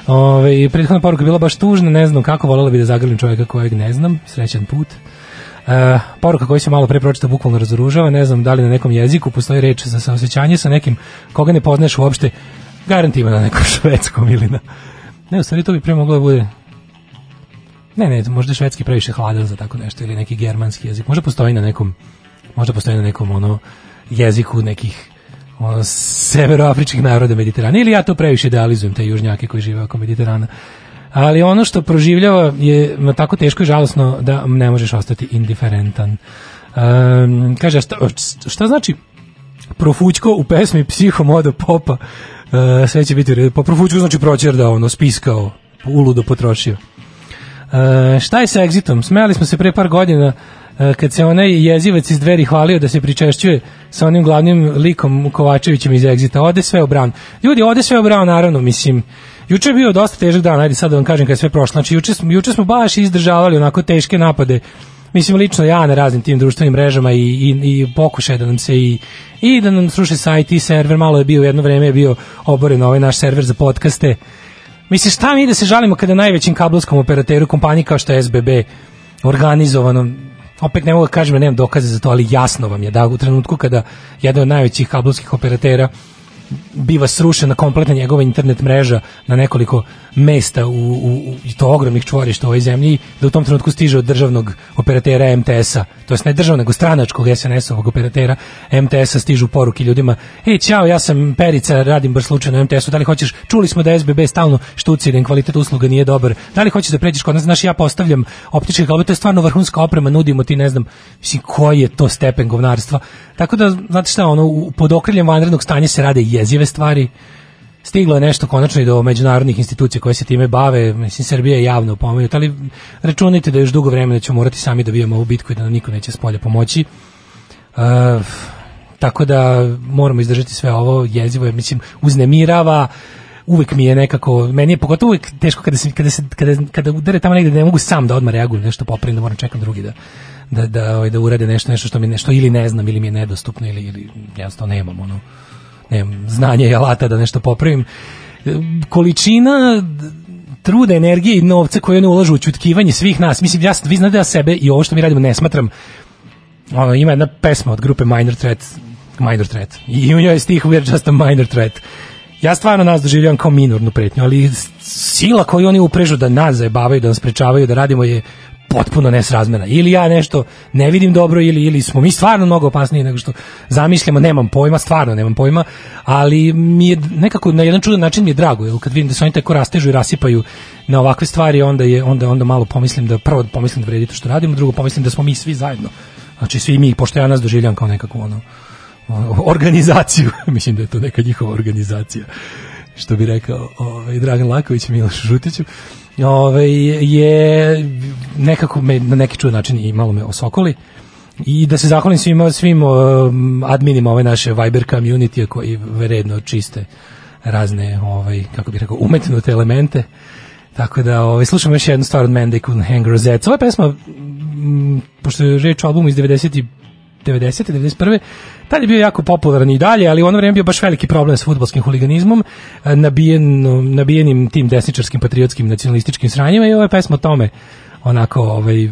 A: Ove, prethodna poruka je bila baš tužna, ne znam kako, volela bi da zagrlim čovjeka kojeg ne znam, srećan put. E, poruka koju se malo pre pročita bukvalno razoružava, ne znam da li na nekom jeziku postoji reč za saosećanje sa nekim koga ne poznaješ uopšte, garantima na nekom švedskom ili na... Ne, u stvari to bi pre moglo da bude Ne, ne, možda švedski previše hladan za tako nešto ili neki germanski jezik. Možda postoji na nekom možda postoji na nekom ono jeziku nekih ono, severoafričkih naroda Mediterana ili ja to previše idealizujem te južnjake koji žive oko Mediterana. Ali ono što proživljava je tako teško i žalosno da ne možeš ostati indiferentan. Um, kaže, šta, šta znači profućko u pesmi Psihomodo Popa? Uh, sve će biti redu. Pa profućko znači proćer da ono spiskao, uludo potrošio. Uh, šta je sa Exitom? Smejali smo se pre par godina kad se onaj jezivac iz dveri hvalio da se pričešćuje sa onim glavnim likom Kovačevićem iz Exita. Ode sve u Brown. Ljudi, ode sve u Brown, naravno, mislim. Juče je bio dosta težak dan, ajde sad da vam kažem kad je sve prošlo. Znači, juče, juče smo baš izdržavali onako teške napade mislim lično ja na raznim tim društvenim mrežama i, i, i pokušaj da nam se i, i da nam sruše sajt i server, malo je bio, jedno vreme je bio oboren ovaj naš server za podcaste. Mislim, šta mi da se žalimo kada najvećim kablovskom operateru kompaniji kao što je SBB organizovano opet ne mogu da kažem da nemam dokaze za to, ali jasno vam je da u trenutku kada jedan od najvećih kablovskih operatera biva srušena kompletna njegova internet mreža na nekoliko mesta u, u, u to ogromnih čvorišta u ovoj zemlji, da u tom trenutku stiže od državnog operatera MTS-a, to jest ne državnog, nego stranačkog SNS-ovog operatera MTS-a stižu poruke ljudima, ej, ćao, ja sam Perica, radim baš slučajno na MTS-u, da li hoćeš, čuli smo da SBB stalno štuci, da kvalitet usluga nije dobar, da li hoćeš da pređeš kod nas, znaš, ja postavljam optičke kabele, to je stvarno vrhunska oprema, nudimo ti, ne znam, mislim, koji je to stepen govnarstva, tako da, znate šta, ono, pod okriljem vanrednog stanja se rade jezive stvari, stiglo je nešto konačno i do međunarodnih institucija koje se time bave, mislim Srbija je javno pomenuta, ali računajte da još dugo vremena ćemo morati sami da bijemo ovu bitku i da nam niko neće s polja pomoći. Uh, tako da moramo izdržati sve ovo jezivo, je, mislim, uznemirava, uvek mi je nekako, meni je pogotovo uvek teško kada se, kada se, kada, kada udare tamo negde da ne mogu sam da odmah reagujem, nešto popravim, da moram čekam drugi da da da ovaj, da urade nešto nešto što mi nešto ili ne znam ili mi je nedostupno ili ili jednostavno nemam ono nemam znanja i alata da nešto popravim. Količina truda, energije i novca koje oni ulažu u čutkivanje svih nas. Mislim, ja, vi znate da ja sebe i ovo što mi radimo ne smatram ono, ima jedna pesma od grupe Minor Threat, Minor Threat. I u njoj je stih We're just a minor threat. Ja stvarno nas doživljavam kao minornu pretnju, ali sila koju oni uprežu da nas zajebavaju, da nas sprečavaju da radimo je potpuno nesrazmena. Ili ja nešto ne vidim dobro ili ili smo mi stvarno mnogo opasniji nego što zamišljamo, nemam pojma, stvarno nemam pojma, ali mi je nekako na jedan čudan način mi je drago, jer kad vidim da se oni tako rastežu i rasipaju na ovakve stvari, onda je onda onda malo pomislim da prvo pomislim da vredi to što radimo, drugo pomislim da smo mi svi zajedno. Znači svi mi, pošto ja nas doživljam kao nekakvu ono, organizaciju, mislim da je to neka njihova organizacija, što bi rekao ovaj, Dragan Laković Miloš Žutiću, ovaj, je nekako me na neki čudan način i malo me osokoli i da se zahvalim svima, svim um, adminima ove naše Viber community koji vredno čiste razne, ovaj, kako bih rekao, umetnute elemente. Tako da ovaj, slušamo još jednu stvar od Man They Couldn't Hang Rosettes. Ova pesma, mm, pošto je reč o albumu iz 90 90. 91. Tad je bio jako popularan i dalje, ali u ono vreme bio baš veliki problem s fudbalskim huliganizmom, e, nabijen, nabijenim tim desničarskim, patriotskim, nacionalističkim sranjima i ova pesma o tome onako, ovaj,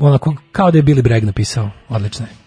A: onako kao da je Billy Bragg napisao. Odlično je.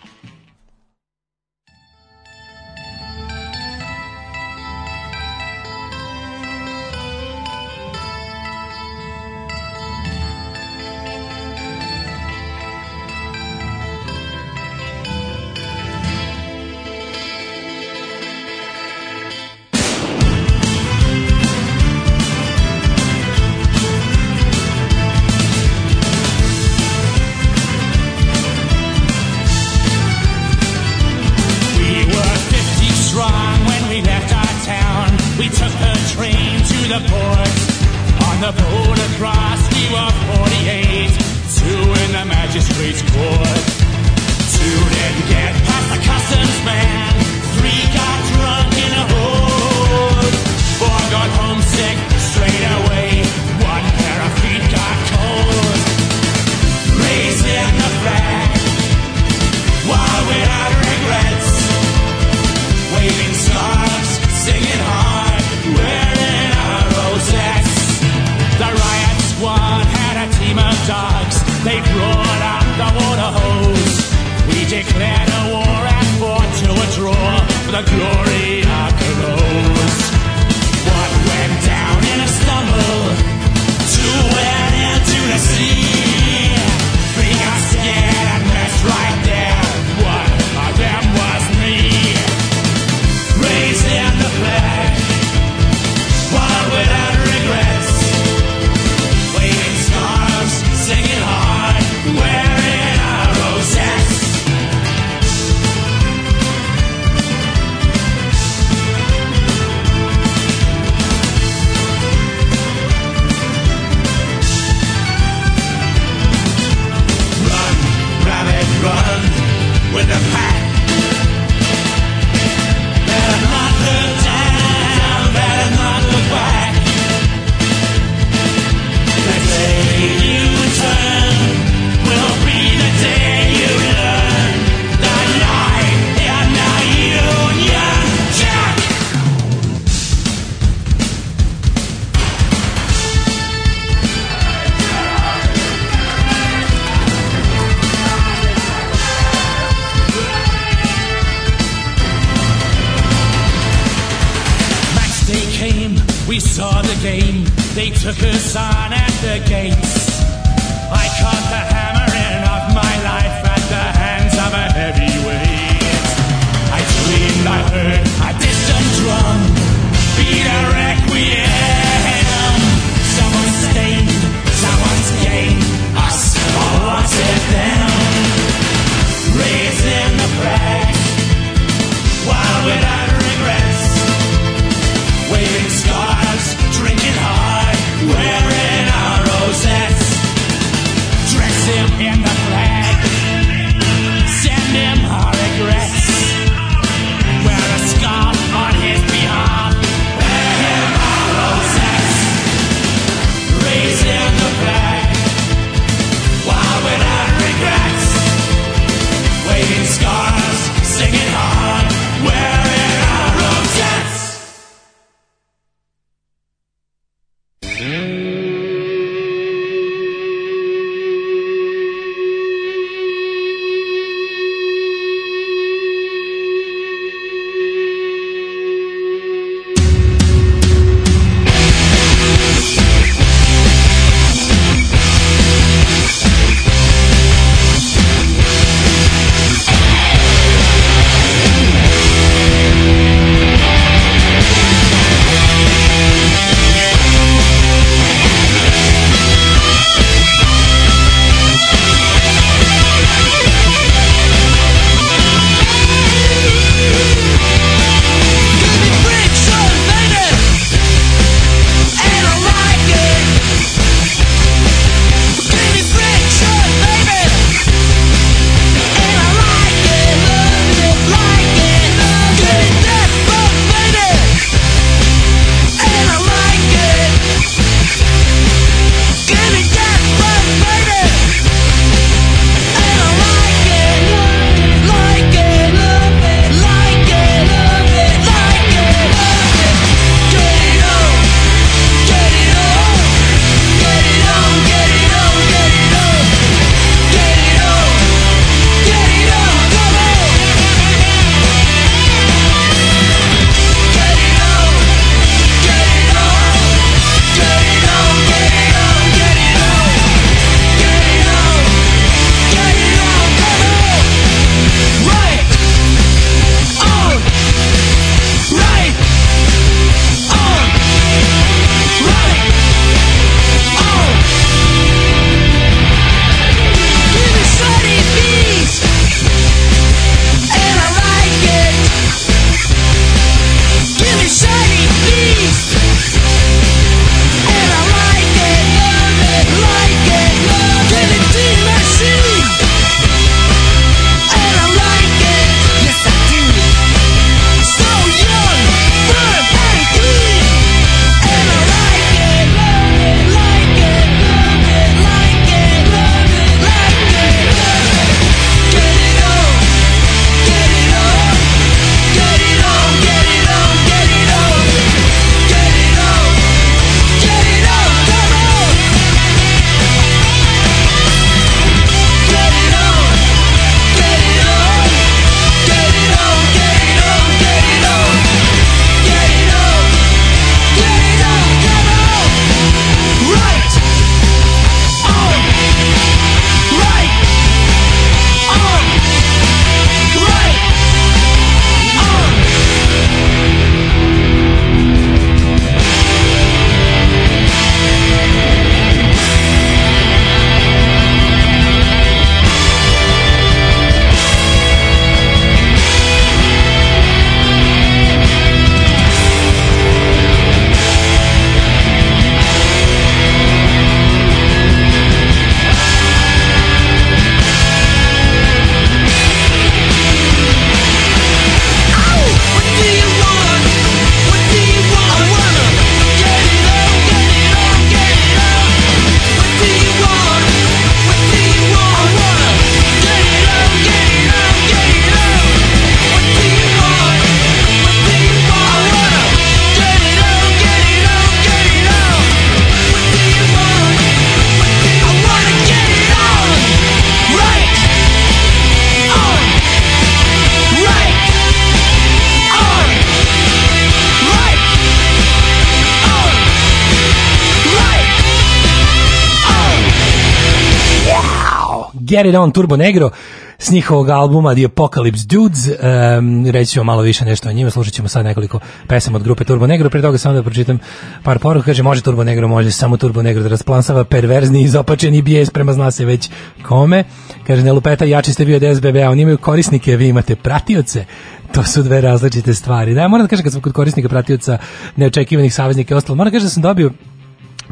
H: Get
A: It On Turbo Negro s njihovog albuma The Apocalypse Dudes. Um, reći ću malo više nešto o njima, slušat ćemo sad nekoliko pesama od grupe Turbo Negro. Pre toga samo da pročitam par poruka. Kaže, može Turbo Negro, može samo Turbo Negro da rasplansava perverzni i izopačeni bijes prema zna se već kome. Kaže, ne lupeta, jači ste vi od SBB-a, oni imaju korisnike, vi imate pratioce. To su dve različite stvari. Da, moram da kažem kad sam kod korisnika pratioca neočekivanih saveznika i ostalo, moram da kažem da sam dobio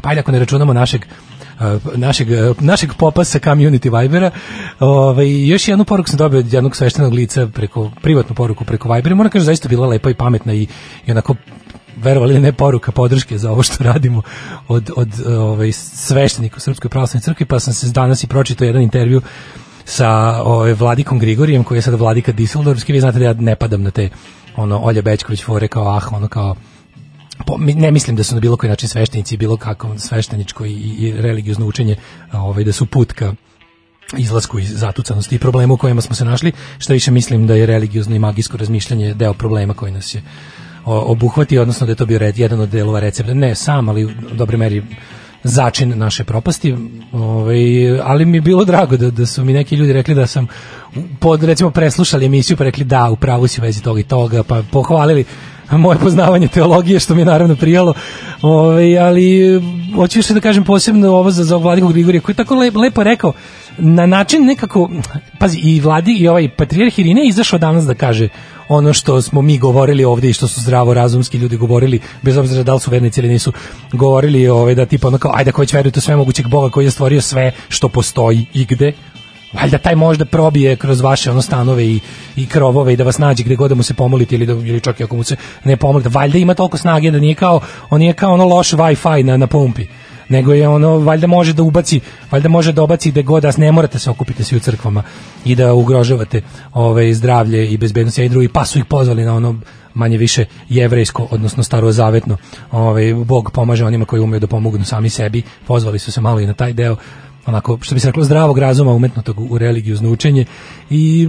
A: pa ako ne računamo našeg našeg, uh, našeg popa sa community Vibera. Ovaj, još jednu poruku sam dobio od jednog sveštenog lica preko, privatnu poruku preko Vibera. Moram kažem, zaista bila lepa i pametna i, i onako verovali ne poruka podrške za ovo što radimo od, od ovaj, sveštenika u Srpskoj pravoslavnoj crkvi, pa sam se danas i pročitao jedan intervju sa ovaj, Vladikom Grigorijem, koji je sada Vladika Diseldorfski, vi znate da ja ne padam na te ono, Olja Bečković fore kao ah, ono kao ne mislim da su na bilo koji način sveštenici bilo kako svešteničko i, i religiozno učenje ovaj, da su put ka izlasku iz zatucanosti i problema u kojima smo se našli, što više mislim da je religiozno i magijsko razmišljanje deo problema koji nas je obuhvati, odnosno da je to bio red, jedan od delova recepta, ne sam, ali u dobroj meri začin naše propasti, ovaj, ali mi je bilo drago da, da su mi neki ljudi rekli da sam pod, recimo preslušali emisiju pa rekli da, u pravu si u vezi toga i toga, pa pohvalili moje poznavanje teologije, što mi je naravno prijalo, ovaj, ali hoću još da kažem posebno ovo za, za Vladikog Grigorija, koji je tako lep, lepo rekao, na način nekako, pazi, i Vladi i ovaj patrijarh Irine izašao danas da kaže ono što smo mi govorili ovdje i što su zdravo razumski ljudi govorili, bez obzira da li su vernici ili nisu, govorili ovaj, da tipa ono kao, ajde ako već verujete u sve mogućeg Boga koji je stvorio sve što postoji i gde, valjda taj možda probije kroz vaše ono stanove i, i krovove i da vas nađe gde god da mu se pomolite ili da ili čak i ako mu se ne pomolite, valjda ima toliko snage da nije kao on nije kao ono loš Wi-Fi na na pumpi nego je ono valjda može da ubaci valjda može da obaci gde god da ne morate se okupiti svi u crkvama i da ugrožavate ovaj zdravlje i bezbednost i drugi pa su ih pozvali na ono manje više jevrejsko odnosno starozavetno. Ovaj Bog pomaže onima koji umeju da pomognu sami sebi. Pozvali su se malo i na taj deo onako što bi se reklo zdravog razuma umetnutog u religiozno učenje i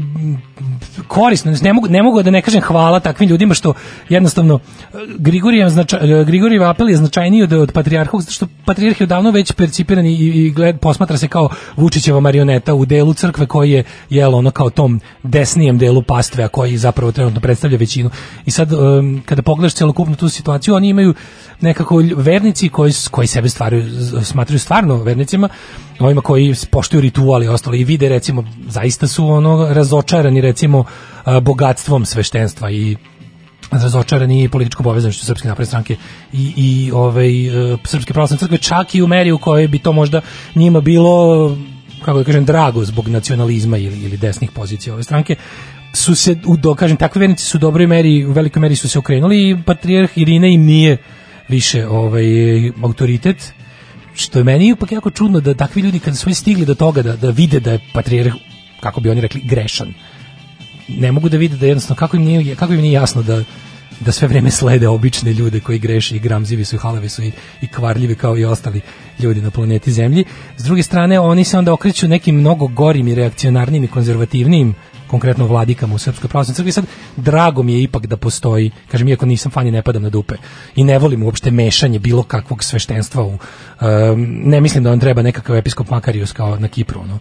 A: korisno ne mogu ne mogu da ne kažem hvala takvim ljudima što jednostavno e, Grigorijev značaj Grigorijev apel je značajniji od, od patrijarhovog zato što patrijarh je odavno već percipiran i, i gled, posmatra se kao Vučićeva marioneta u delu crkve koji je jelo ono kao tom desnijem delu pastve a koji zapravo trenutno predstavlja većinu. I sad um, kada pogledaš celokupnu tu situaciju oni imaju nekako vernici koji koji sebe stvaraju smatraju stvarno vernicima ovima koji poštuju rituali i ostalo i vide recimo zaista su ono razočarani recimo a, bogatstvom sveštenstva i razočarani političkom povezanošću srpske napredne stranke i i ovaj e, srpske pravoslavne crkve čak i u meri u kojoj bi to možda njima bilo kako da kažem drago zbog nacionalizma ili ili desnih pozicija ove stranke su se do kažem takvi vernici su u dobroj meri u velikoj meri su se okrenuli i patrijarh Irine im nije više ovaj autoritet što je meni ipak jako čudno da takvi ljudi kada su stigli do toga da, da vide da je patrijarh kako bi oni rekli grešan ne mogu da vide da jednostavno kako im nije, kako im nije jasno da da sve vreme slede obične ljude koji greše i gramzivi su i halavi su i, i kvarljivi kao i ostali ljudi na planeti Zemlji. S druge strane, oni se onda okreću nekim mnogo gorim i reakcionarnim i konzervativnim konkretno vladikama u Srpskoj pravoslavnoj crkvi. Sad, drago mi je ipak da postoji, kažem, iako nisam fan i ne padam na dupe i ne volim uopšte mešanje bilo kakvog sveštenstva u, um, ne mislim da on treba nekakav episkop Makarius kao na Kipru, ono,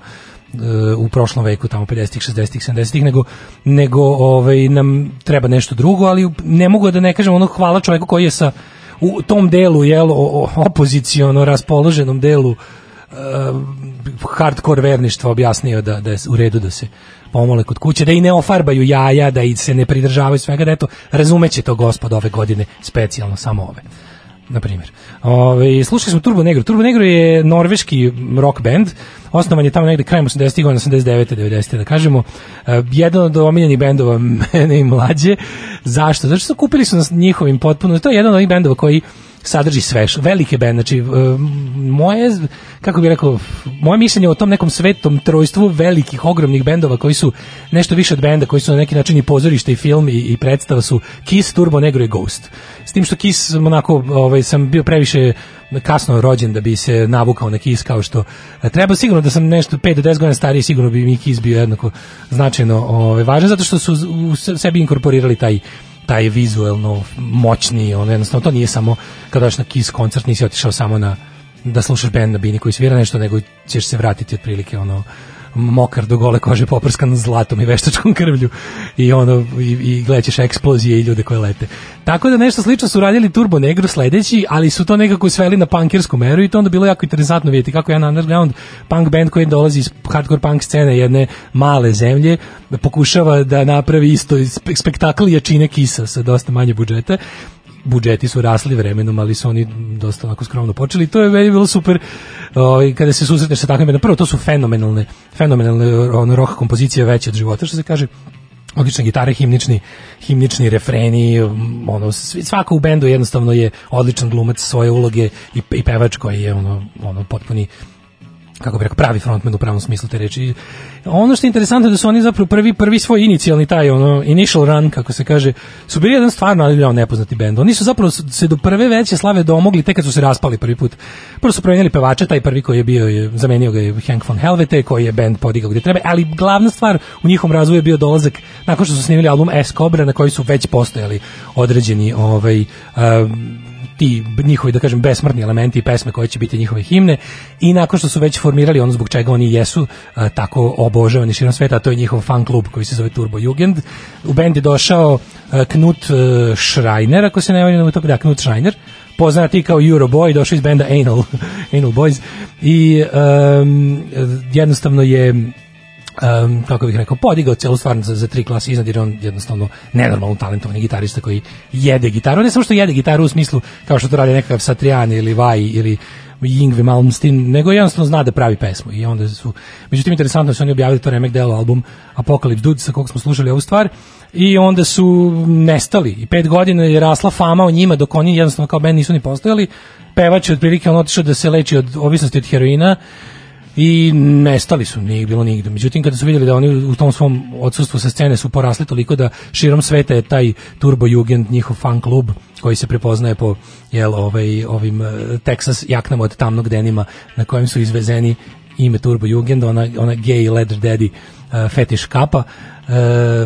A: u prošlom veku tamo 50-ih, 60-ih, 70-ih nego nego ovaj nam treba nešto drugo, ali ne mogu da ne kažem ono hvala čovjeku koji je sa u tom delu jel opoziciono raspoloženom delu uh, hardcore verništva objasnio da da je u redu da se pomole kod kuće, da i ne ofarbaju jaja, da i se ne pridržavaju svega, da eto, razumeće to gospod ove godine, specijalno samo ove na primjer. Ove, slušali smo Turbo Negro. Turbo Negro je norveški rock band. Osnovan je tamo negde krajem 80-ih godina, 89. 90. da kažemo. E, jedan od omiljenih bendova mene i mlađe. Zašto? Zato što su kupili su nas njihovim potpuno. To je jedan od onih bendova koji sadrži sve, velike bend, znači e, moje, kako bih rekao, moje mišljenje o tom nekom svetom trojstvu velikih, ogromnih bendova koji su nešto više od benda, koji su na neki način i pozorište i film i, i predstava su Kiss, Turbo Negro i Ghost. S tim što Kiss, onako, ovaj, sam bio previše kasno rođen da bi se navukao na Kiss kao što e, treba sigurno da sam nešto 5 do 10 godina stariji sigurno bi mi Kiss bio jednako značajno ovaj, važan zato što su u se- sebi inkorporirali taj taj vizuelno moćni, ono jednostavno to nije samo kada dođeš na Kiss koncert nisi otišao samo na da slušaš bend na bini koji svira nešto, nego ćeš se vratiti otprilike ono mokar do gole kože poprskan zlatom i veštačkom krvlju i ono i, i gledaćeš eksplozije i ljude koje lete. Tako da nešto slično su radili Turbo Negro sledeći, ali su to nekako sveli na punkersku meru i to onda bilo jako interesantno vidjeti kako jedan underground punk band koji dolazi iz hardcore punk scene jedne male zemlje pokušava da napravi isto spe- spektakl jačine kisa sa dosta manje budžeta budžeti su rasli vremenom, ali su oni dosta onako skromno počeli. To je meni bilo super ovaj, kada se susretneš sa takvim. Prvo, to su fenomenalne, fenomenalne ono, rock kompozicije veće od života, što se kaže odlične gitare, himnični, himnični refreni, ono, svako u bendu jednostavno je odličan glumac svoje uloge i, i pevač koji je ono, ono potpuni kako bih rekao, pravi frontman u pravom smislu te reči. Ono što je interesantno je da su oni zapravo prvi, prvi svoj inicijalni taj, ono, initial run, kako se kaže, su bili jedan stvarno ali nepoznati bend. Oni su zapravo se do prve veće slave domogli tek kad su se raspali prvi put. Prvo su promenjali pevača, taj prvi koji je bio, je, zamenio ga je Hank von Helvete, koji je bend podigao gde treba, ali glavna stvar u njihovom razvoju je bio dolazak, nakon što su snimili album S Cobra, na koji su već postojali određeni ovaj, um, ti njihovi da kažem besmrtni elementi i pesme koje će biti njihove himne i nakon što su već formirali ono zbog čega oni jesu a, tako obožavani širom sveta, a to je njihov fan klub koji se zove Turbo Jugend. U bend je došao a, Knut a, Schreiner, ako se ne varam, da, Knut Schreiner, poznati kao Euroboy, došao iz benda Anal, Anal Boys i um, jednostavno je um, kako bih rekao, podigao celu stvar za, za tri klase iznad, jer je on jednostavno nenormalno talentovani gitarista koji jede gitaru, ne samo što jede gitaru u smislu kao što to radi nekakav Satriani ili Vai ili Yngwie Malmsteen, nego jednostavno zna da pravi pesmu i onda su, međutim interesantno su oni objavili to remek delo album Apocalypse Dude sa kog smo slušali ovu stvar i onda su nestali. I pet godina je rasla fama o njima dok oni jednostavno kao band nisu ni postojali. Pevač je otprilike on otišao da se leči od ovisnosti od heroina i nestali su, nije bilo nigde. Međutim, kada su vidjeli da oni u tom svom odsustvu sa scene su porasli toliko da širom sveta je taj Turbo Jugend, njihov fan klub, koji se prepoznaje po jel, ovaj, ovim eh, Texas jaknama od tamnog denima na kojem su izvezeni ime Turbo Jugend, ona, ona gay leather daddy uh, fetiš kapa uh,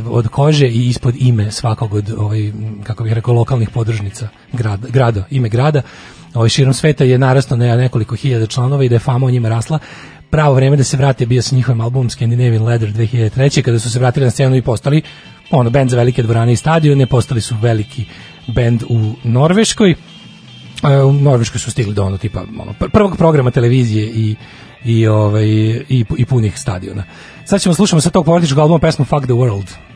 A: od kože i ispod ime svakog od ovaj, kako bih rekao lokalnih podružnica grada, grada ime grada ovaj širom sveta je narastao na nekoliko hiljada članova i da je fama o njima rasla pravo vreme da se vrate bio sa njihovim albumom Scandinavian Leather 2003. kada su se vratili na scenu i postali ono bend za velike dvorane i stadione, postali su veliki bend u Norveškoj. E, u Norveškoj su stigli do ono tipa ono, pr- prvog programa televizije i i ovaj i, i punih stadiona. Sad ćemo slušamo sa tog političkog albuma pesmu Fuck the World.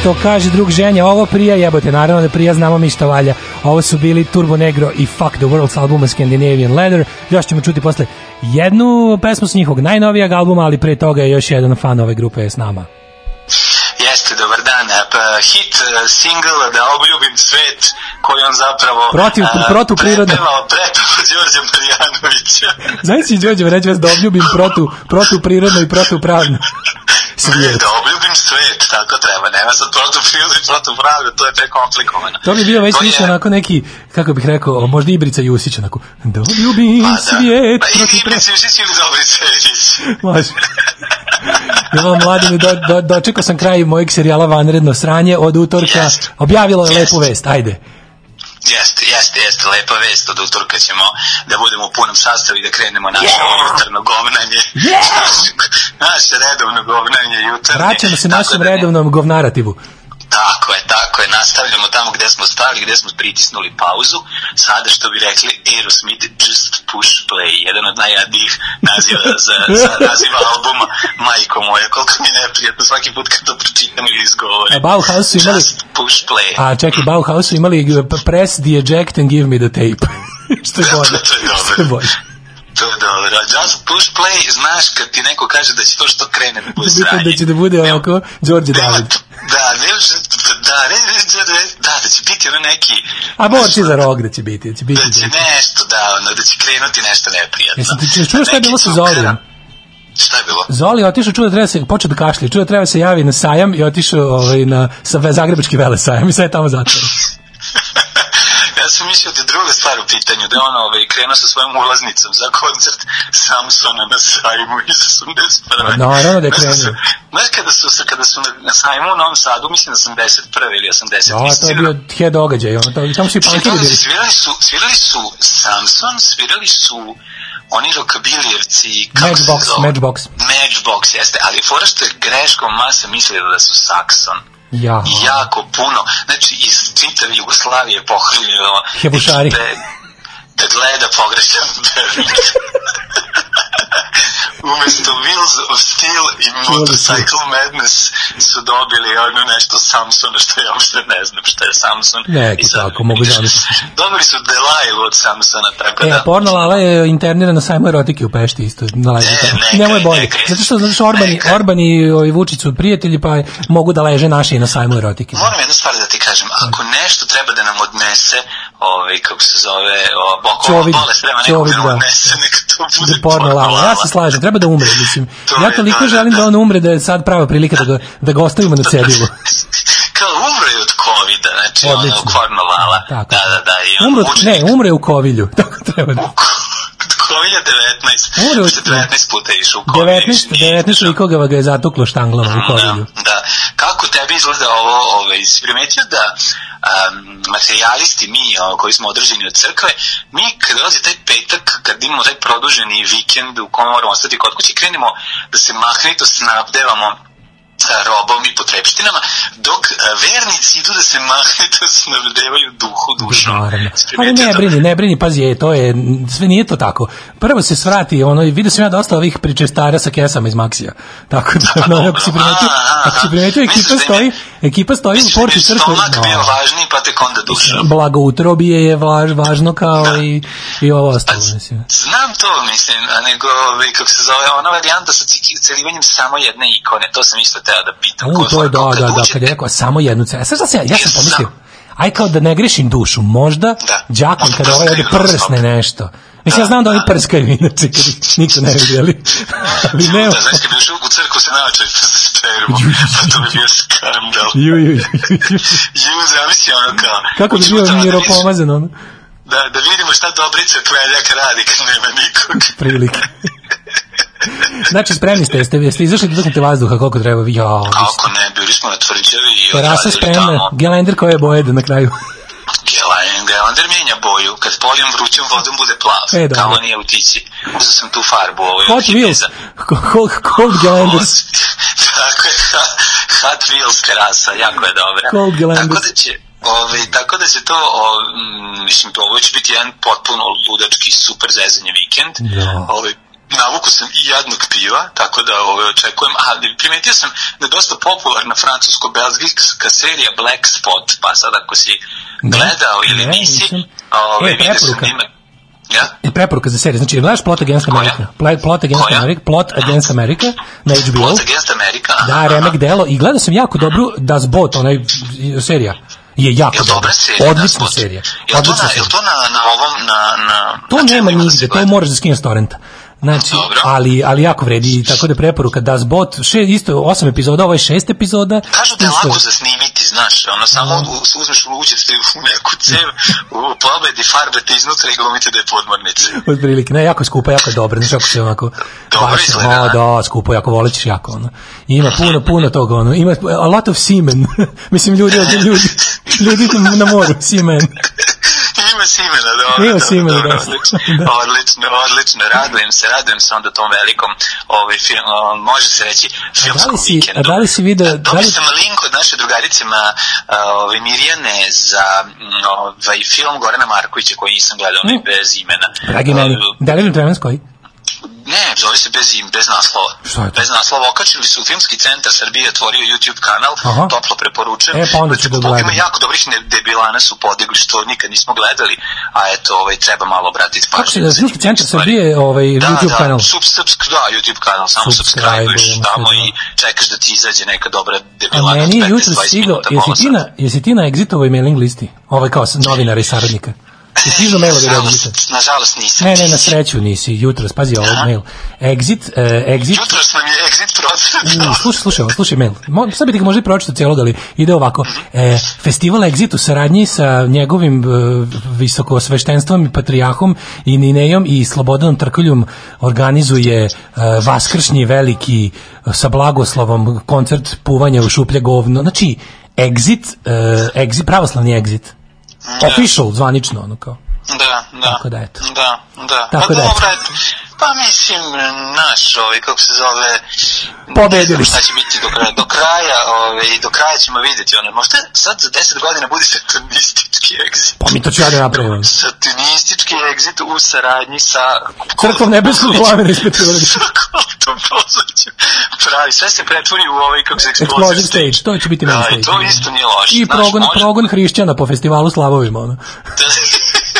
A: Što kaže drug ženja, ovo prija jebote, naravno da prija, znamo mi šta valja. Ovo su bili Turbo Negro i Fuck the World s albuma Scandinavian Leather. Još ćemo čuti posle jednu pesmu s njihovog najnovijeg albuma, ali pre toga je još jedan fan ove grupe s nama.
I: Hit e, single Da obljubim svet koji on zapravo
A: Protiv-
I: e,
A: protuprirodno.
I: prepevao, prepevao Đorđe Marjanovića.
A: Znaš si, Đorđe, reći vas da obljubim protu, protuprirodno i protupravno. Svijet.
I: Da obljubim svet, tako treba. Nema sad protuprirodno i protupravno, to je prekomplikovano.
A: To bi bio već
I: To je-
A: više onako neki, kako bih rekao, možda Ibrica Jusić, onako, da objubim
I: Pa da.
A: svijet
I: Pa i. Ibrica Jusić ili Dobrica Erić.
A: Može. Evo, mladine, do, do, dočekao sam kraj mojeg serijala Vanredno sranje od utorka.
I: Jest.
A: Objavilo je
I: Jest.
A: lepu vest, ajde.
I: Jeste, jeste, jeste, lepa vest od utorka ćemo da budemo u punom sastavu i da krenemo naše jutarno govnanje. naše redovno govnanje jutarnje.
A: Vraćamo se našem
I: da ne-
A: redovnom govnarativu.
I: Tako je, tako je, nastavljamo tamo gde smo stali, gde smo pritisnuli pauzu. Sada što bi rekli Aerosmith Just Push Play, jedan od najjadnijih naziva za, za naziva albuma Majko moja, koliko mi je neprijatno svaki put kad to pročitam ili izgovorim.
A: A Bauhaus su imali-
I: Just Push Play.
A: A čekaj, Bauhaus su imali p- press the eject and give me the tape. Što je bolje.
I: To je dobro.
A: Što je bolje.
I: To je dobro. Just Push Play, znaš kad ti neko kaže da će to što krene da bude
A: Da,
I: sranje.
A: da će da bude
I: Nema-
A: ovako Đorđe David.
I: Da, ne, da, ne, ne, ne, da, da će biti ono neki...
A: A borci za rog da će biti, da će biti.
I: da će nešto, da, ono, da će krenuti nešto neprijatno.
A: Jesam ti čuo- šta je bilo sa Zolijom?
I: Šta je bilo?
A: Zoli otišao, čuo da treba se, počeo da kašlje, čuo da treba se javi na sajam i otišao ovaj, na sa Zagrebački vele sajam i sad je tamo zatvoren.
I: Sam mislio da je druga stvar u pitanju, da je on ovaj, krenuo sa svojom ulaznicom za koncert Samsona na sajmu iz 81.
A: Pa naravno da je krenuo.
I: Znaš kada su, se- kada su na, na sajmu u Novom Sadu, mislim da 81. ili 80.
A: Da, to je bio head događaj, ono, to, tamo su i punkiri bili.
I: Svirali su, svirali su Samson, svirali su oni rokabilijevci, kako se
A: Matchbox,
I: zove?
A: Matchbox.
I: Matchbox, jeste, ali fora što je greškom masa mislila da su Saxon.
A: Ja.
I: Jako puno, znači iz čitave Jugoslavije pohranjeno
A: Hebušari.
I: da, da gleda pogrešan Berlin. Umesto Wheels of Steel i Motorcycle Madness su dobili ono nešto Samsona što ja uopšte ne znam šta je Samson.
A: Neko
I: I sad-
A: tako, mogu zamisliti.
I: Dobili su Delilah od Samsona, tako
A: E,
I: da...
A: a porno Lala je internirana na sajmu erotike u Pešti isto. Na
I: E, neka
A: Njemu je
I: je,
A: bolje.
I: neka.
A: Zato što, zato što Orban, i-
I: Neka.
A: Orban i ovaj, Vučić su prijatelji, pa mogu da leže naši i na sajmu erotike.
I: Moram jednu stvar da ti kažem, ako nešto treba da nam odnese, ovaj, kako se zove, o,
A: Čovid, čovid,
I: da
A: da.
I: nam odnese, neka to bude
A: porno Lala. Ja se slažem, treba da umre, mislim.
I: To
A: Ja
I: je,
A: toliko
I: da, da,
A: želim da
I: da.
A: on umre da je sad prava prilika da ga, da ga ostavimo na cedilu.
I: Kao umro je od COVID-a, znači
A: Odlično.
I: kornovala.
A: Tako.
I: Da, da, da. I on učenik-
A: ne, umre u kovilju. Tako treba da.
I: COVID-a 19.
A: Umro od-
I: Što 19 puta je išao u COVID.
A: 19, 19 likova ga je zatuklo štanglama u kovilju.
I: Da, da. Kako tebi izgleda ovo, ovaj, si primetio da um, materijalisti, mi o, koji smo održeni od crkve, mi kad dolazi taj petak, kad imamo taj produženi vikend u kom moramo ostati kod kuće, krenemo da se mahnito snabdevamo sa robom i potrebštinama, dok a, vernici idu da se mahnito snabdevaju duhu, dušom.
A: Naravno.
I: Si
A: Ali ne brini, ne brini, pazi, je, to je, sve nije to tako. Prvo se svrati, ono, vidio sam ja dosta ovih pričestara sa kesama iz Maksija. Tako da, ono, ako si primetio, ako si primetio, ekipa
I: da
A: stoji, ekipa stoji u
I: da
A: porti
I: je
A: crkve.
I: stomak bio
A: No.
I: važniji, pa tek onda duša.
A: Blagoutrobije je važ, važno kao i, i ovo ostalo, mislim.
I: Znam to, mislim, a nego, ovaj, kako se zove, ona varijanta sa celivanjem samo jedne ikone, to sam isto teo da pitam.
A: U, to je, da, da, da,
I: uđete-
A: kad je rekao samo jednu celu. Sad šta se ja, ja sam pomislio, aj kao da ne grešim dušu, možda
I: Da.
A: đakon
I: Možda
A: kada ovaj
I: prskaju
A: prsne nešto. Mislim, ja znam da oni prskaju inače, kad niko ne vidi, ali, ali ne,
I: Da, znaš, kad bi ušao u crku se naočaj sa spermu, pa to bi bio skandal.
A: ju, ju, ju, ju.
I: Ju, zamisli ono kao...
A: Kako bi bio
I: da
A: miropomazan, ono,
I: Da, da vidimo šta Dobrica Kveljak radi kad nema nikog.
A: prilike. Znači, spremni ste, jeste, jeste izašli da utaknete vazduha koliko treba, ja,
I: Kako ne, bili smo na tvrđavi i
A: terasa spremna, gelender koje boje da na kraju.
I: Gelander mijenja boju. Kad polijem vrućom vodom bude plav.
A: E.
I: Kao nije u tići. Uzeo sam tu farbu. Ovo,
A: Hot Wheels, cold, cold gelanders.
I: Tako je, Hot Wheels terasa, jako je dobra.
A: Cold Gelanders.
I: Tako da će, ovaj, tako da će to, o, mm, mislim, ovo će biti jedan potpuno ludački, super zezanje vikend.
A: Da.
I: Ovaj, navuku sam i jednog piva, tako da ovaj, očekujem, ali primetio sam da je dosta popularna francusko-belgijska serija Black Spot, pa sad ako si
A: Ne,
I: gledao ili
A: ne,
I: nisi,
A: nisam.
I: ovaj,
A: E,
I: vidio sam
A: preporuka.
I: ime. Ja?
A: E, preporuka za seriju. Znači, gledaš Plot Against
I: Koja?
A: America. Pla- Plot Against
I: Koja?
A: America. Plot Against America na HBO.
I: Plot Against America?
A: Da, remek delo. I gledao sam jako dobru Das Boot, onaj serija. Je jako
I: Jel
A: dobra.
I: serija?
A: Odlična
I: Da,
A: serija.
I: Jel to,
A: Odlična
I: na, jel to na, na ovom, na... na
A: To
I: na
A: nema
I: ima da
A: nigde, to možeš da skineš s torrenta. Znači,
I: Dobro.
A: ali, ali jako vredi, tako da preporuka Das Bot, še, isto osam epizoda, ovo je šest epizoda.
I: Kažu da je lako za snimiti, znaš, ono samo u- uzmeš, uđete u neku cev, u pobedi, farbate iznutra i glumite da je podmornica.
A: Otprilike, ne, jako je skupa, jako je dobra, znaš kako se onako...
I: Dobro
A: baš,
I: izgleda,
A: o,
I: da.
A: da, skupo, jako volećeš jako, ono. I Ima puno, puno toga, ono, ima a lot of semen, mislim, ljudi, ljudi, ljudi na- na moru, semen.
I: Ima simena, dobro.
A: Ima simena,
I: dobro,
A: dosta.
I: Odlično,
A: Da.
I: odlično, odlično, radujem se, radujem se onda tom velikom, ovaj film, o, može se reći, filmskom
A: si-
I: vikendu.
A: a da li si video-
I: Dobio
A: da li-
I: sam link od naše drugarice ma, a, ove, Mirjane za ovaj, film Gorana Markovića koji nisam gledao, onaj
A: Mm.
I: bez imena.
A: Dragi meni,
I: Uh,
A: Delirium Tremens koji?
I: Ne, zove se bez, im, bez naslova.
A: Šta je to?
I: Bez naslova. Okačili su u Filmski centar Srbije, otvorio YouTube kanal,
A: Aha.
I: toplo preporučujem.
A: E, pa onda ću da
I: Znači,
A: gledam.
I: Ima jako dobrih debilana su podigli, što nikad nismo gledali, a eto, ovaj, treba malo obratiti pažnju.
A: Kako se da Filmski centar. Srbije, ovaj,
I: da,
A: YouTube
I: da,
A: kanal?
I: Sub, subsk, da, YouTube kanal, samo subscribe-uješ tamo
A: da.
I: i čekaš da ti izađe neka dobra
A: A
I: debilana.
A: meni je jutro
I: 15-20
A: stigao, jesi ti, na,
I: sata.
A: jesi ti na Exitovoj mailing listi? Ovaj kao novinara i saradnika. Ti stižu od
I: Nažalost,
A: Exita?
I: nažalost nisam.
A: Ne, ne, na sreću nisi, jutros, pazi ovo
I: Aha.
A: mail. Exit, uh, Exit,
I: Jutros nam je exit proces.
A: Mm, slušaj, slušaj, slušaj mail. Mo, sad bi ti ga možda i pročitao cijelo, ali ide ovako. E, festival Exit u saradnji sa njegovim e, visokosveštenstvom i patrijahom i Ninejom i Slobodanom Trkuljom organizuje e, vaskršnji veliki e, sa blagoslovom koncert puvanja u šuplje govno. Znači, Exit, e, exit pravoslavni Exit. Official, zvanično, ono kao.
I: Da, da.
A: Tako da, eto.
I: Da, da.
A: Tako
I: pa
A: da, eto.
I: Pa mislim, naš, ovaj, kako se zove...
A: Pobedili
I: Šta će biti do kraja, do kraja, ovaj, do kraja ćemo vidjeti, ono, možda sad za 10 godina bude satanistički exit.
A: Pa mi to ću ja da napravim.
I: Satanistički exit u saradnji sa...
A: Crkvom nebeskog plamena ispred
I: kultom Bozovićem. Pravi, sve se pretvori u ovaj, kako se
A: Explosive stage, to će biti main
I: Da,
A: stage.
I: i to isto nije loše.
A: I
I: znaš,
A: progon,
I: može-
A: progon hrišćana po festivalu Slavovima, ono.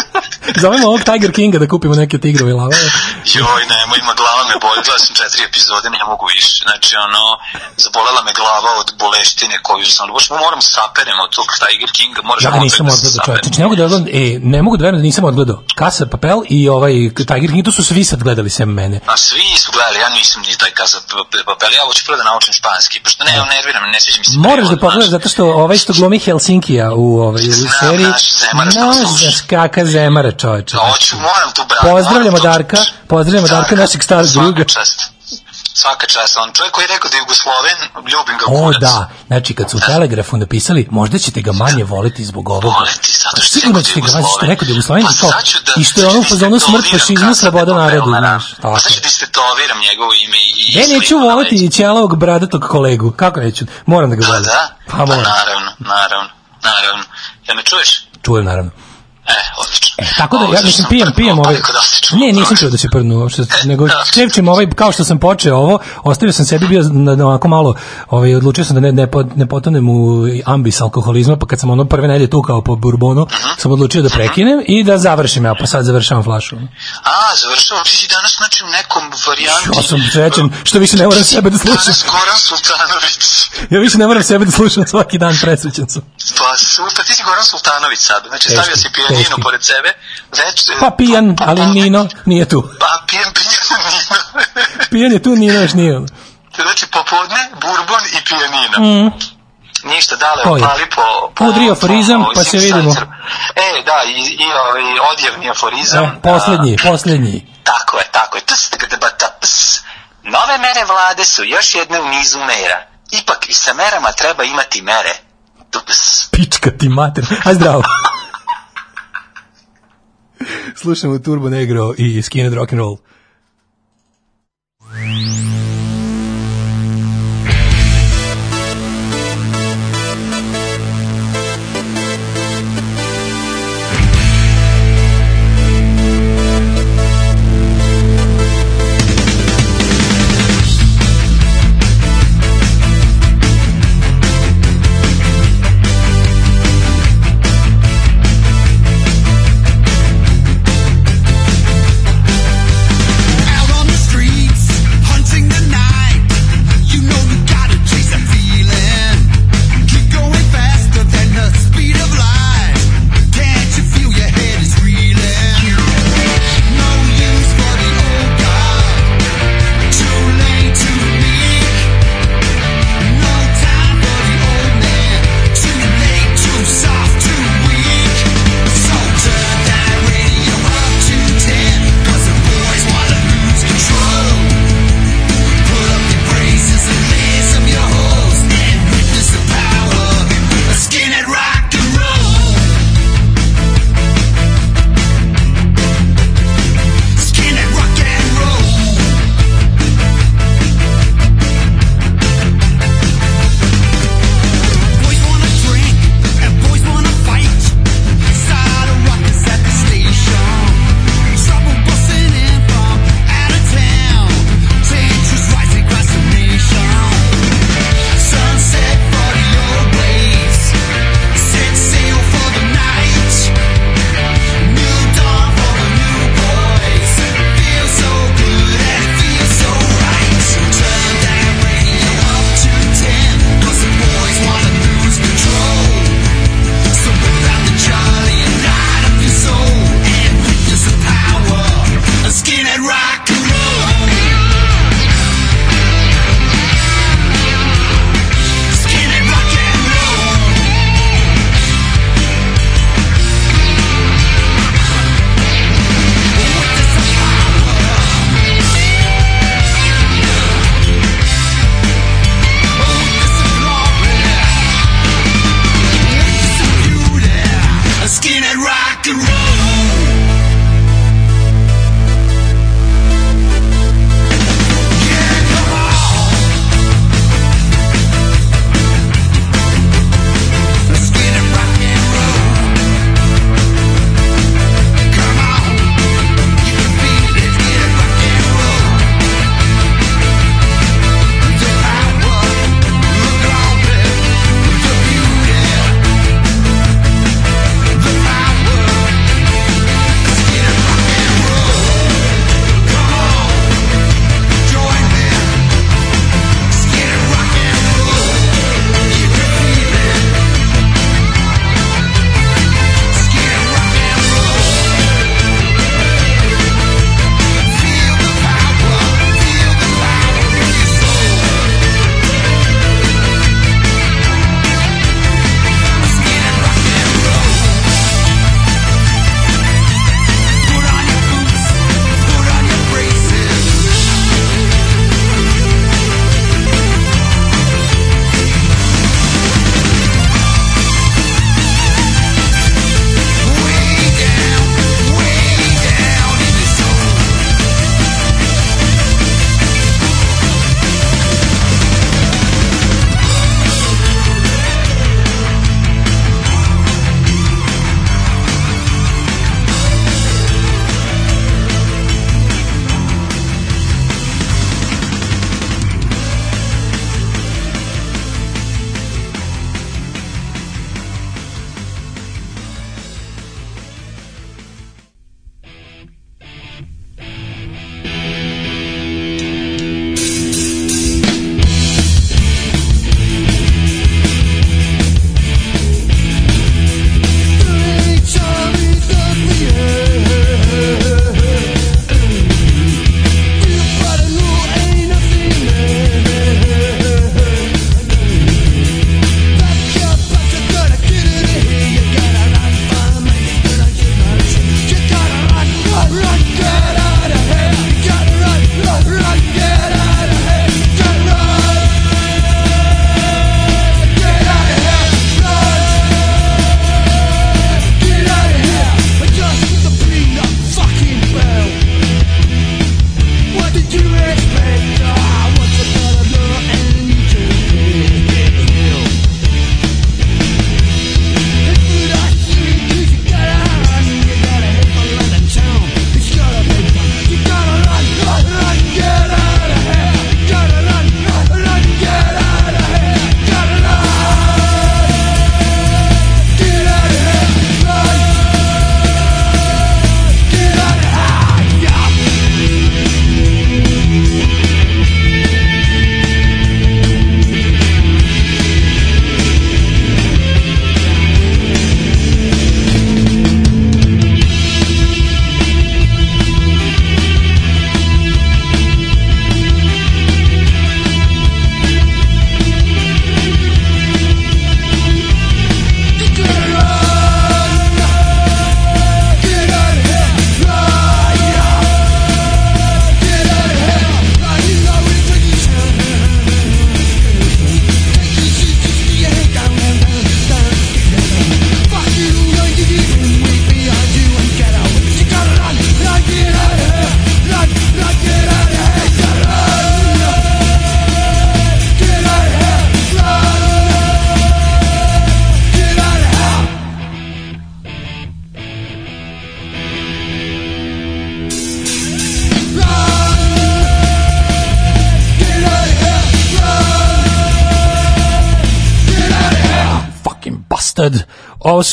A: Zovemo ovog Tiger Kinga da kupimo neke tigrove lave.
I: Joj, nemoj, ima glava me boli, gledao sam četiri epizode, ne mogu više. Znači, ono, zabolela me glava od boleštine koju sam, baš moram saperem od tog Tiger Kinga, moraš
A: Ja nisam
I: da
A: odgledao, čovječ. Znači, ne mogu da odgledam, e, ne mogu da verujem da nisam odgledao. Kasa Papel i ovaj Tiger King, to su svi sad gledali sem mene.
I: A svi su gledali, ja nisam ni taj kasa papel, ja hoću prvo da naučim španski, pošto ne, nerviram, me, ne sviđa mi se.
A: Moraš da pogledaš
I: znaš.
A: zato što ovaj što glumi Helsinkija u ovaj u seriji.
I: naš Zemara što
A: Ne
I: sluša.
A: znaš kaka Zemara, čoveče.
I: Hoću, moram tu brati.
A: Pozdravljamo Darka, pozdravljamo Darka, našeg starog druga.
I: čast. Svaka čast, on čovjek koji je rekao da je Jugosloven, ljubim ga
A: O
I: kurac.
A: da, znači kad su u Telegrafu napisali, možda ćete ga manje voliti zbog ovoga.
I: Voleti, zato što
A: Sigurno
I: je
A: ćete ga voliti, što je rekao da je Jugosloven
I: Pa
A: kao,
I: da-
A: i što je ono u
I: ću
A: fazonu
I: da
A: smrt fašizmu, sloboda narodu, znaš.
I: Pa sad ću da istetoviram njegovo ime i...
A: Ja neću voliti i ćelavog bradatog kolegu. Kako neću? Moram da ga
I: Pa
A: volim.
I: da?
A: Pa moram.
I: naravno, naravno, naravno. Ja me čuješ?
A: Čujem naravno.
I: E.
A: E, tako da ja mislim pijem pijem ovaj Ne, nisam čuo da se prdnu uopšte, nego
I: da.
A: čevčim ovaj kao što sam počeo ovo, ostavio sam sebi bio na, na onako malo, ovaj odlučio sam da ne ne, ne potonem u ambis alkoholizma, pa kad sam ono prve nedelje tukao po bourbonu, sam odlučio da prekinem i da završim, ja pa sad završavam flašu.
I: A, završava, ti si danas znači u nekom varijanti.
A: Ja sam srećan što više ne moram sebe da slušam.
I: Danas Goran Sultanović.
A: Ja više ne moram sebe da slušam svaki dan, presrećan sam.
I: Pa super, ti si Goran Sultanović sad. Znači, stavio si pijaninu pored sebe. Već,
A: Pa pijan, ali Nino nije tu.
I: Pa pijan, pijan, Nino.
A: Pijan je tu, Nino još nije.
I: znači, popodne, burbon i pijanina. Ništa, dale, opali po... po
A: Udri aforizam,
I: po-
A: pa se vidimo.
I: E, da, i, i ovaj odjevni aforizam.
A: E, poslednji, poslednji.
I: Tako je, tako je. Da. Nove mere vlade su još jedne u nizu mera. Ipak i sa merama treba imati mere. Tups.
A: Pička ti mater. Aj zdravo. Slušamo Turbo Negro i Skinhead Rock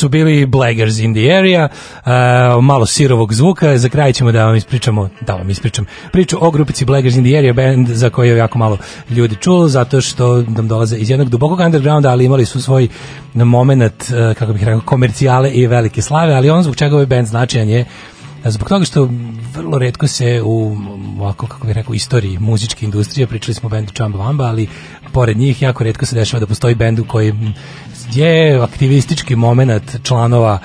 A: su bili Blaggers in the area, uh, malo sirovog zvuka, za kraj ćemo da vam ispričamo, da vam ispričam, priču o grupici Blaggers in the area band za koju je jako malo ljudi čulo, zato što nam dolaze iz jednog dubokog undergrounda, ali imali su svoj moment, uh, kako bih rekao, komercijale i velike slave, ali on zbog čega ovaj band značajan je zbog toga što vrlo redko se u ovako kako bih rekao istoriji muzičke industrije pričali smo o bendu Chamba Wamba, ali pored njih jako redko se dešava da postoji bend u kojem je aktivistički moment članova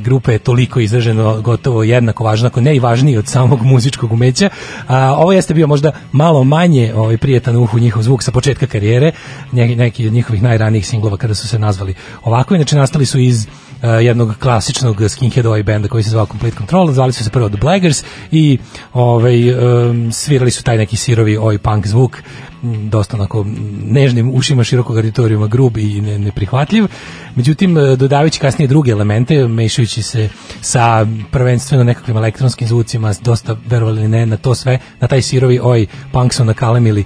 A: grupe je toliko izraženo gotovo jednako važno, ako ne i važniji od samog muzičkog umeća. A, ovo jeste bio možda malo manje ovaj, prijetan uhu njihov zvuk sa početka karijere, ne, neki od njihovih najranijih singlova kada su se nazvali ovako, inače nastali su iz jednog klasičnog skinhead ovaj benda koji se zvao Complete Control, zvali su se prvo The Blaggers i ovaj, um, svirali su taj neki sirovi oj punk zvuk dosta onako nežnim ušima širokog auditorijuma grub i ne, neprihvatljiv. Međutim e, dodavajući kasnije druge elemente mešajući se sa prvenstveno nekakvim elektronskim zvucima dosta verovali ne na to sve na taj sirovi oj punk su nakalemili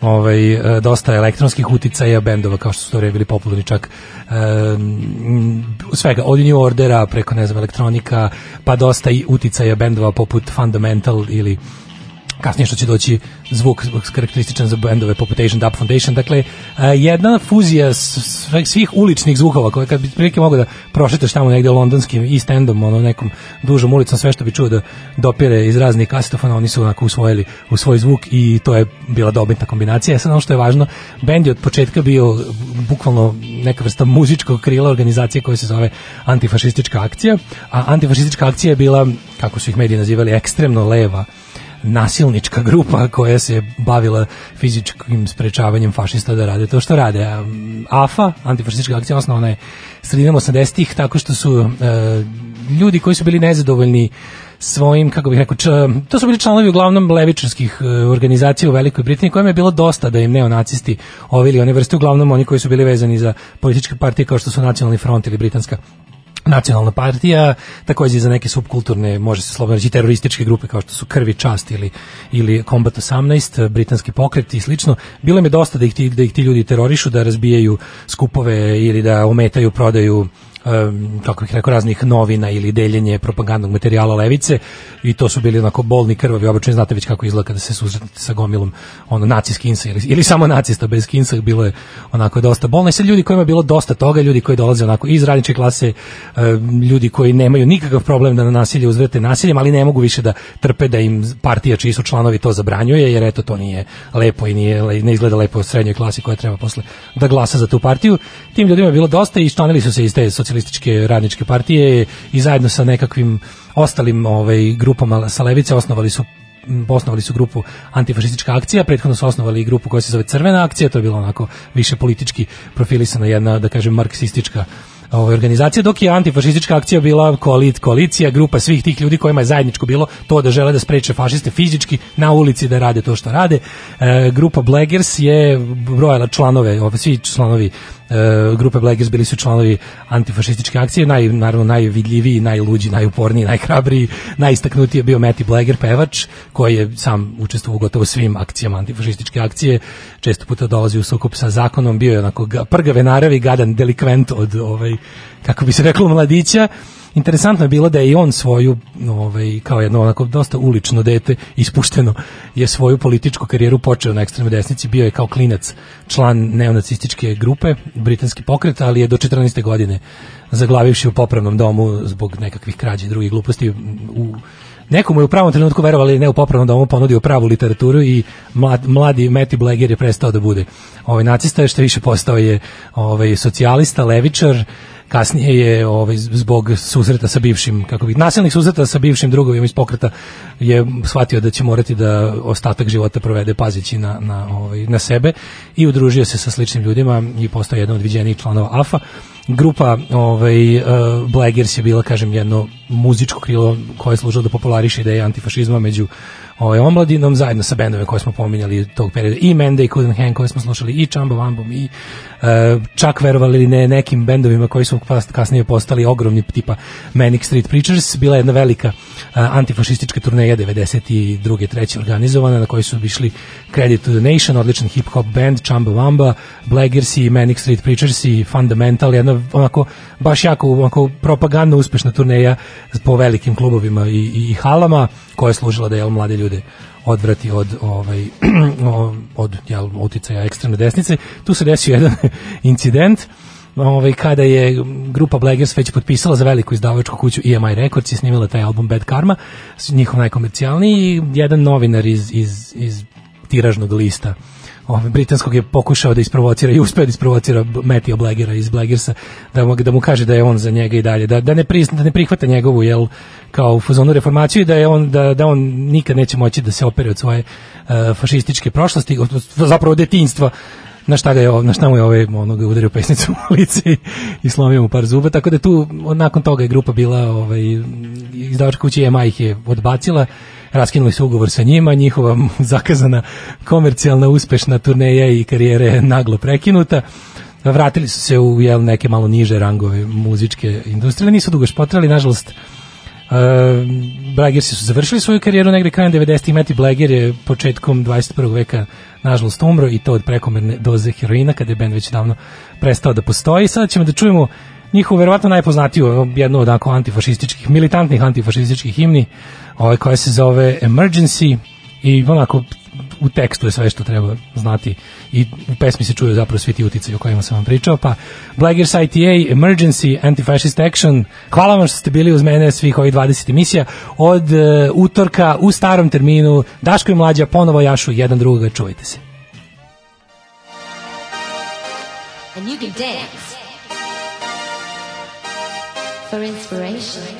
A: ovaj, e, dosta elektronskih uticaja bendova kao što su to bili popularni čak um, svega od New Ordera preko ne znam elektronika pa dosta i uticaja bendova poput Fundamental ili kasnije što će doći zvuk karakterističan za bendove poput Asian Dub Foundation. Dakle, a, jedna fuzija svih uličnih zvukova koje kad bi prilike mogo da prošetaš tamo negde londonskim East Endom, ono nekom dužom ulicom, sve što bi čuo da dopire iz raznih kasetofona, oni su onako usvojili u svoj zvuk i to je bila dobitna kombinacija. Sad ono što je važno, bend je od početka bio bukvalno neka vrsta muzičkog krila organizacije koja se zove antifašistička akcija, a antifašistička akcija je bila, kako su ih mediji nazivali, ekstremno leva nasilnička grupa koja se bavila fizičkim sprečavanjem fašista da rade to što rade. AFA, antifašistička akcija, osnovana je sredinom 80-ih tako što su e, ljudi koji su bili nezadovoljni svojim, kako bih rekao, č, to su bili članovi uglavnom levičarskih e, organizacija u Velikoj Britaniji, kojima je bilo dosta da im neonacisti ovili one vrste, uglavnom oni koji su bili vezani za političke partije kao što su Nacionalni front ili Britanska nacionalna partija, takođe i za neke subkulturne, može se slobodno reći, terorističke grupe kao što su Krvi čast ili, ili Combat 18, britanski pokret i slično. Bilo je dosta da ih, ti, da ih ti ljudi terorišu, da razbijaju skupove ili da ometaju prodaju kako bih rekao, raznih novina ili deljenje propagandnog materijala levice. I to su bili onako bolni krvavi obično znate već kako izgleda kada se susretite sa gomilom ono naci skinsa ili, ili samo nacista bez skinsa bilo je onako dosta bolno. I sad ljudi kojima je bilo dosta toga ljudi koji dolaze onako iz radničke klase ljudi koji nemaju nikakav problem da na nasilje uzvrate nasiljem ali ne mogu više da trpe da im partija čiji su članovi to zabranjuje jer eto to nije lepo i nije, ne izgleda lepo u srednjoj klasi koja treba posle da glasa za tu partiju. Tim ljudima je bilo dosta i članili su se iz te socijalističke radničke partije i zajedno sa nekakvim ostalim ovaj grupama sa levice osnovali su osnovali su grupu antifašistička akcija, prethodno su osnovali i grupu koja se zove Crvena akcija, to je bilo onako više politički profilisana jedna, da kažem, marksistička ovaj, organizacija, dok je antifašistička akcija bila koalit, koalicija, grupa svih tih ljudi kojima je zajedničko bilo to da žele da spreče fašiste fizički na ulici da rade to što rade. E, grupa Blaggers je brojala članove, ove, svi članovi e, grupe Blaggers bili su članovi antifašističke akcije, naj, naravno najvidljiviji, najluđi, najuporniji, najhrabriji, najistaknutiji je bio Matty Blagger, pevač, koji je sam učestvovao gotovo svim akcijama antifašističke akcije, često puta dolazi u sukup sa zakonom, bio je onako ga- prgave naravi, gadan delikvent od, ovaj, kako bi se reklo, mladića, Interesantno je bilo da je i on svoju, ovaj, kao jedno onako dosta ulično dete, ispušteno, je svoju političku karijeru počeo na ekstremnoj desnici, bio je kao klinac član neonacističke grupe, britanski pokret, ali je do 14. godine zaglavivši u popravnom domu zbog nekakvih krađa i drugih gluposti u Nekomu je u pravom trenutku verovali ne u popravnom domu ponudio pravu literaturu i mlad, mladi Matty Blager je prestao da bude ovaj nacista, što više postao je ovaj socijalista, levičar, kasnije je ovaj zbog susreta sa bivšim kako bi nasilnih susreta sa bivšim drugovima iz pokreta je shvatio da će morati da ostatak života provede pazeći na na ovaj na sebe i udružio se sa sličnim ljudima i postao jedan od viđenijih članova AFA grupa ovaj uh, Blaggers je bila kažem jedno muzičko krilo koje je služilo da populariše ideje antifašizma među ovaj, omladinom, zajedno sa bendove koje smo pominjali tog perioda, i Mende i Couldn't Hang koje smo slušali, i Chamba Wambom, i uh, čak verovali ne nekim bendovima koji su kasnije postali ogromni tipa Manic Street Preachers, bila je jedna velika uh, antifašistička turneja 92. treće organizovana na kojoj su išli Credit to the Nation, odličan hip-hop band, Chamba Wamba, Blaggersi, Manic Street Preachers i Fundamental, jedna onako baš jako onako propagandno uspešna turneja po velikim klubovima i, i, i halama koja je služila da je mlade ljude odvrati od ovaj od jel uticaja ekstremne desnice. Tu se desio jedan incident ovaj, kada je grupa Blaggers već potpisala za veliku izdavačku kuću EMI Records i snimila taj album Bad Karma, njihov najkomercijalniji jedan novinar iz, iz, iz tiražnog lista ovaj, britanskog je pokušao da isprovocira i uspeo da isprovocira Matthew Blaggera iz Blaggersa da mu, da mu kaže da je on za njega i dalje da, da, ne, prizna, da ne prihvata njegovu jel, kao u fazonu reformaciju i da je on da, da on nikad neće moći da se opere od svoje uh, fašističke prošlosti od, zapravo detinjstva na šta ga je na šta mu je ovaj onoga udario pesnicu u lice i, slomio mu par zuba tako da tu nakon toga je grupa bila ovaj izdavačka kuća EMI ih je odbacila raskinuli su ugovor sa njima, njihova zakazana komercijalna uspešna turneja i karijera je naglo prekinuta. Vratili su se u jel, neke malo niže rangove muzičke industrije, nisu dugo špotrali, nažalost, Uh, su završili svoju karijeru negde krajem 90-ih, Matty Blager je početkom 21. veka nažalost umro i to od prekomerne doze heroina kada je band već davno prestao da postoji. Sada ćemo da čujemo njihovu verovatno najpoznatiju jednu od onako antifašističkih, militantnih antifašističkih himni, ovaj koja se zove Emergency i onako u tekstu je sve što treba znati i u pesmi se čuju zapravo svi ti uticaji o kojima sam vam pričao, pa Blaggers ITA, Emergency, Anti-Fascist Action, hvala vam što ste bili uz mene svih ovih 20 emisija, od uh, utorka u starom terminu, Daško i Mlađa, ponovo jašu jedan drugoga, čuvajte se.
J: And you can dance for inspiration.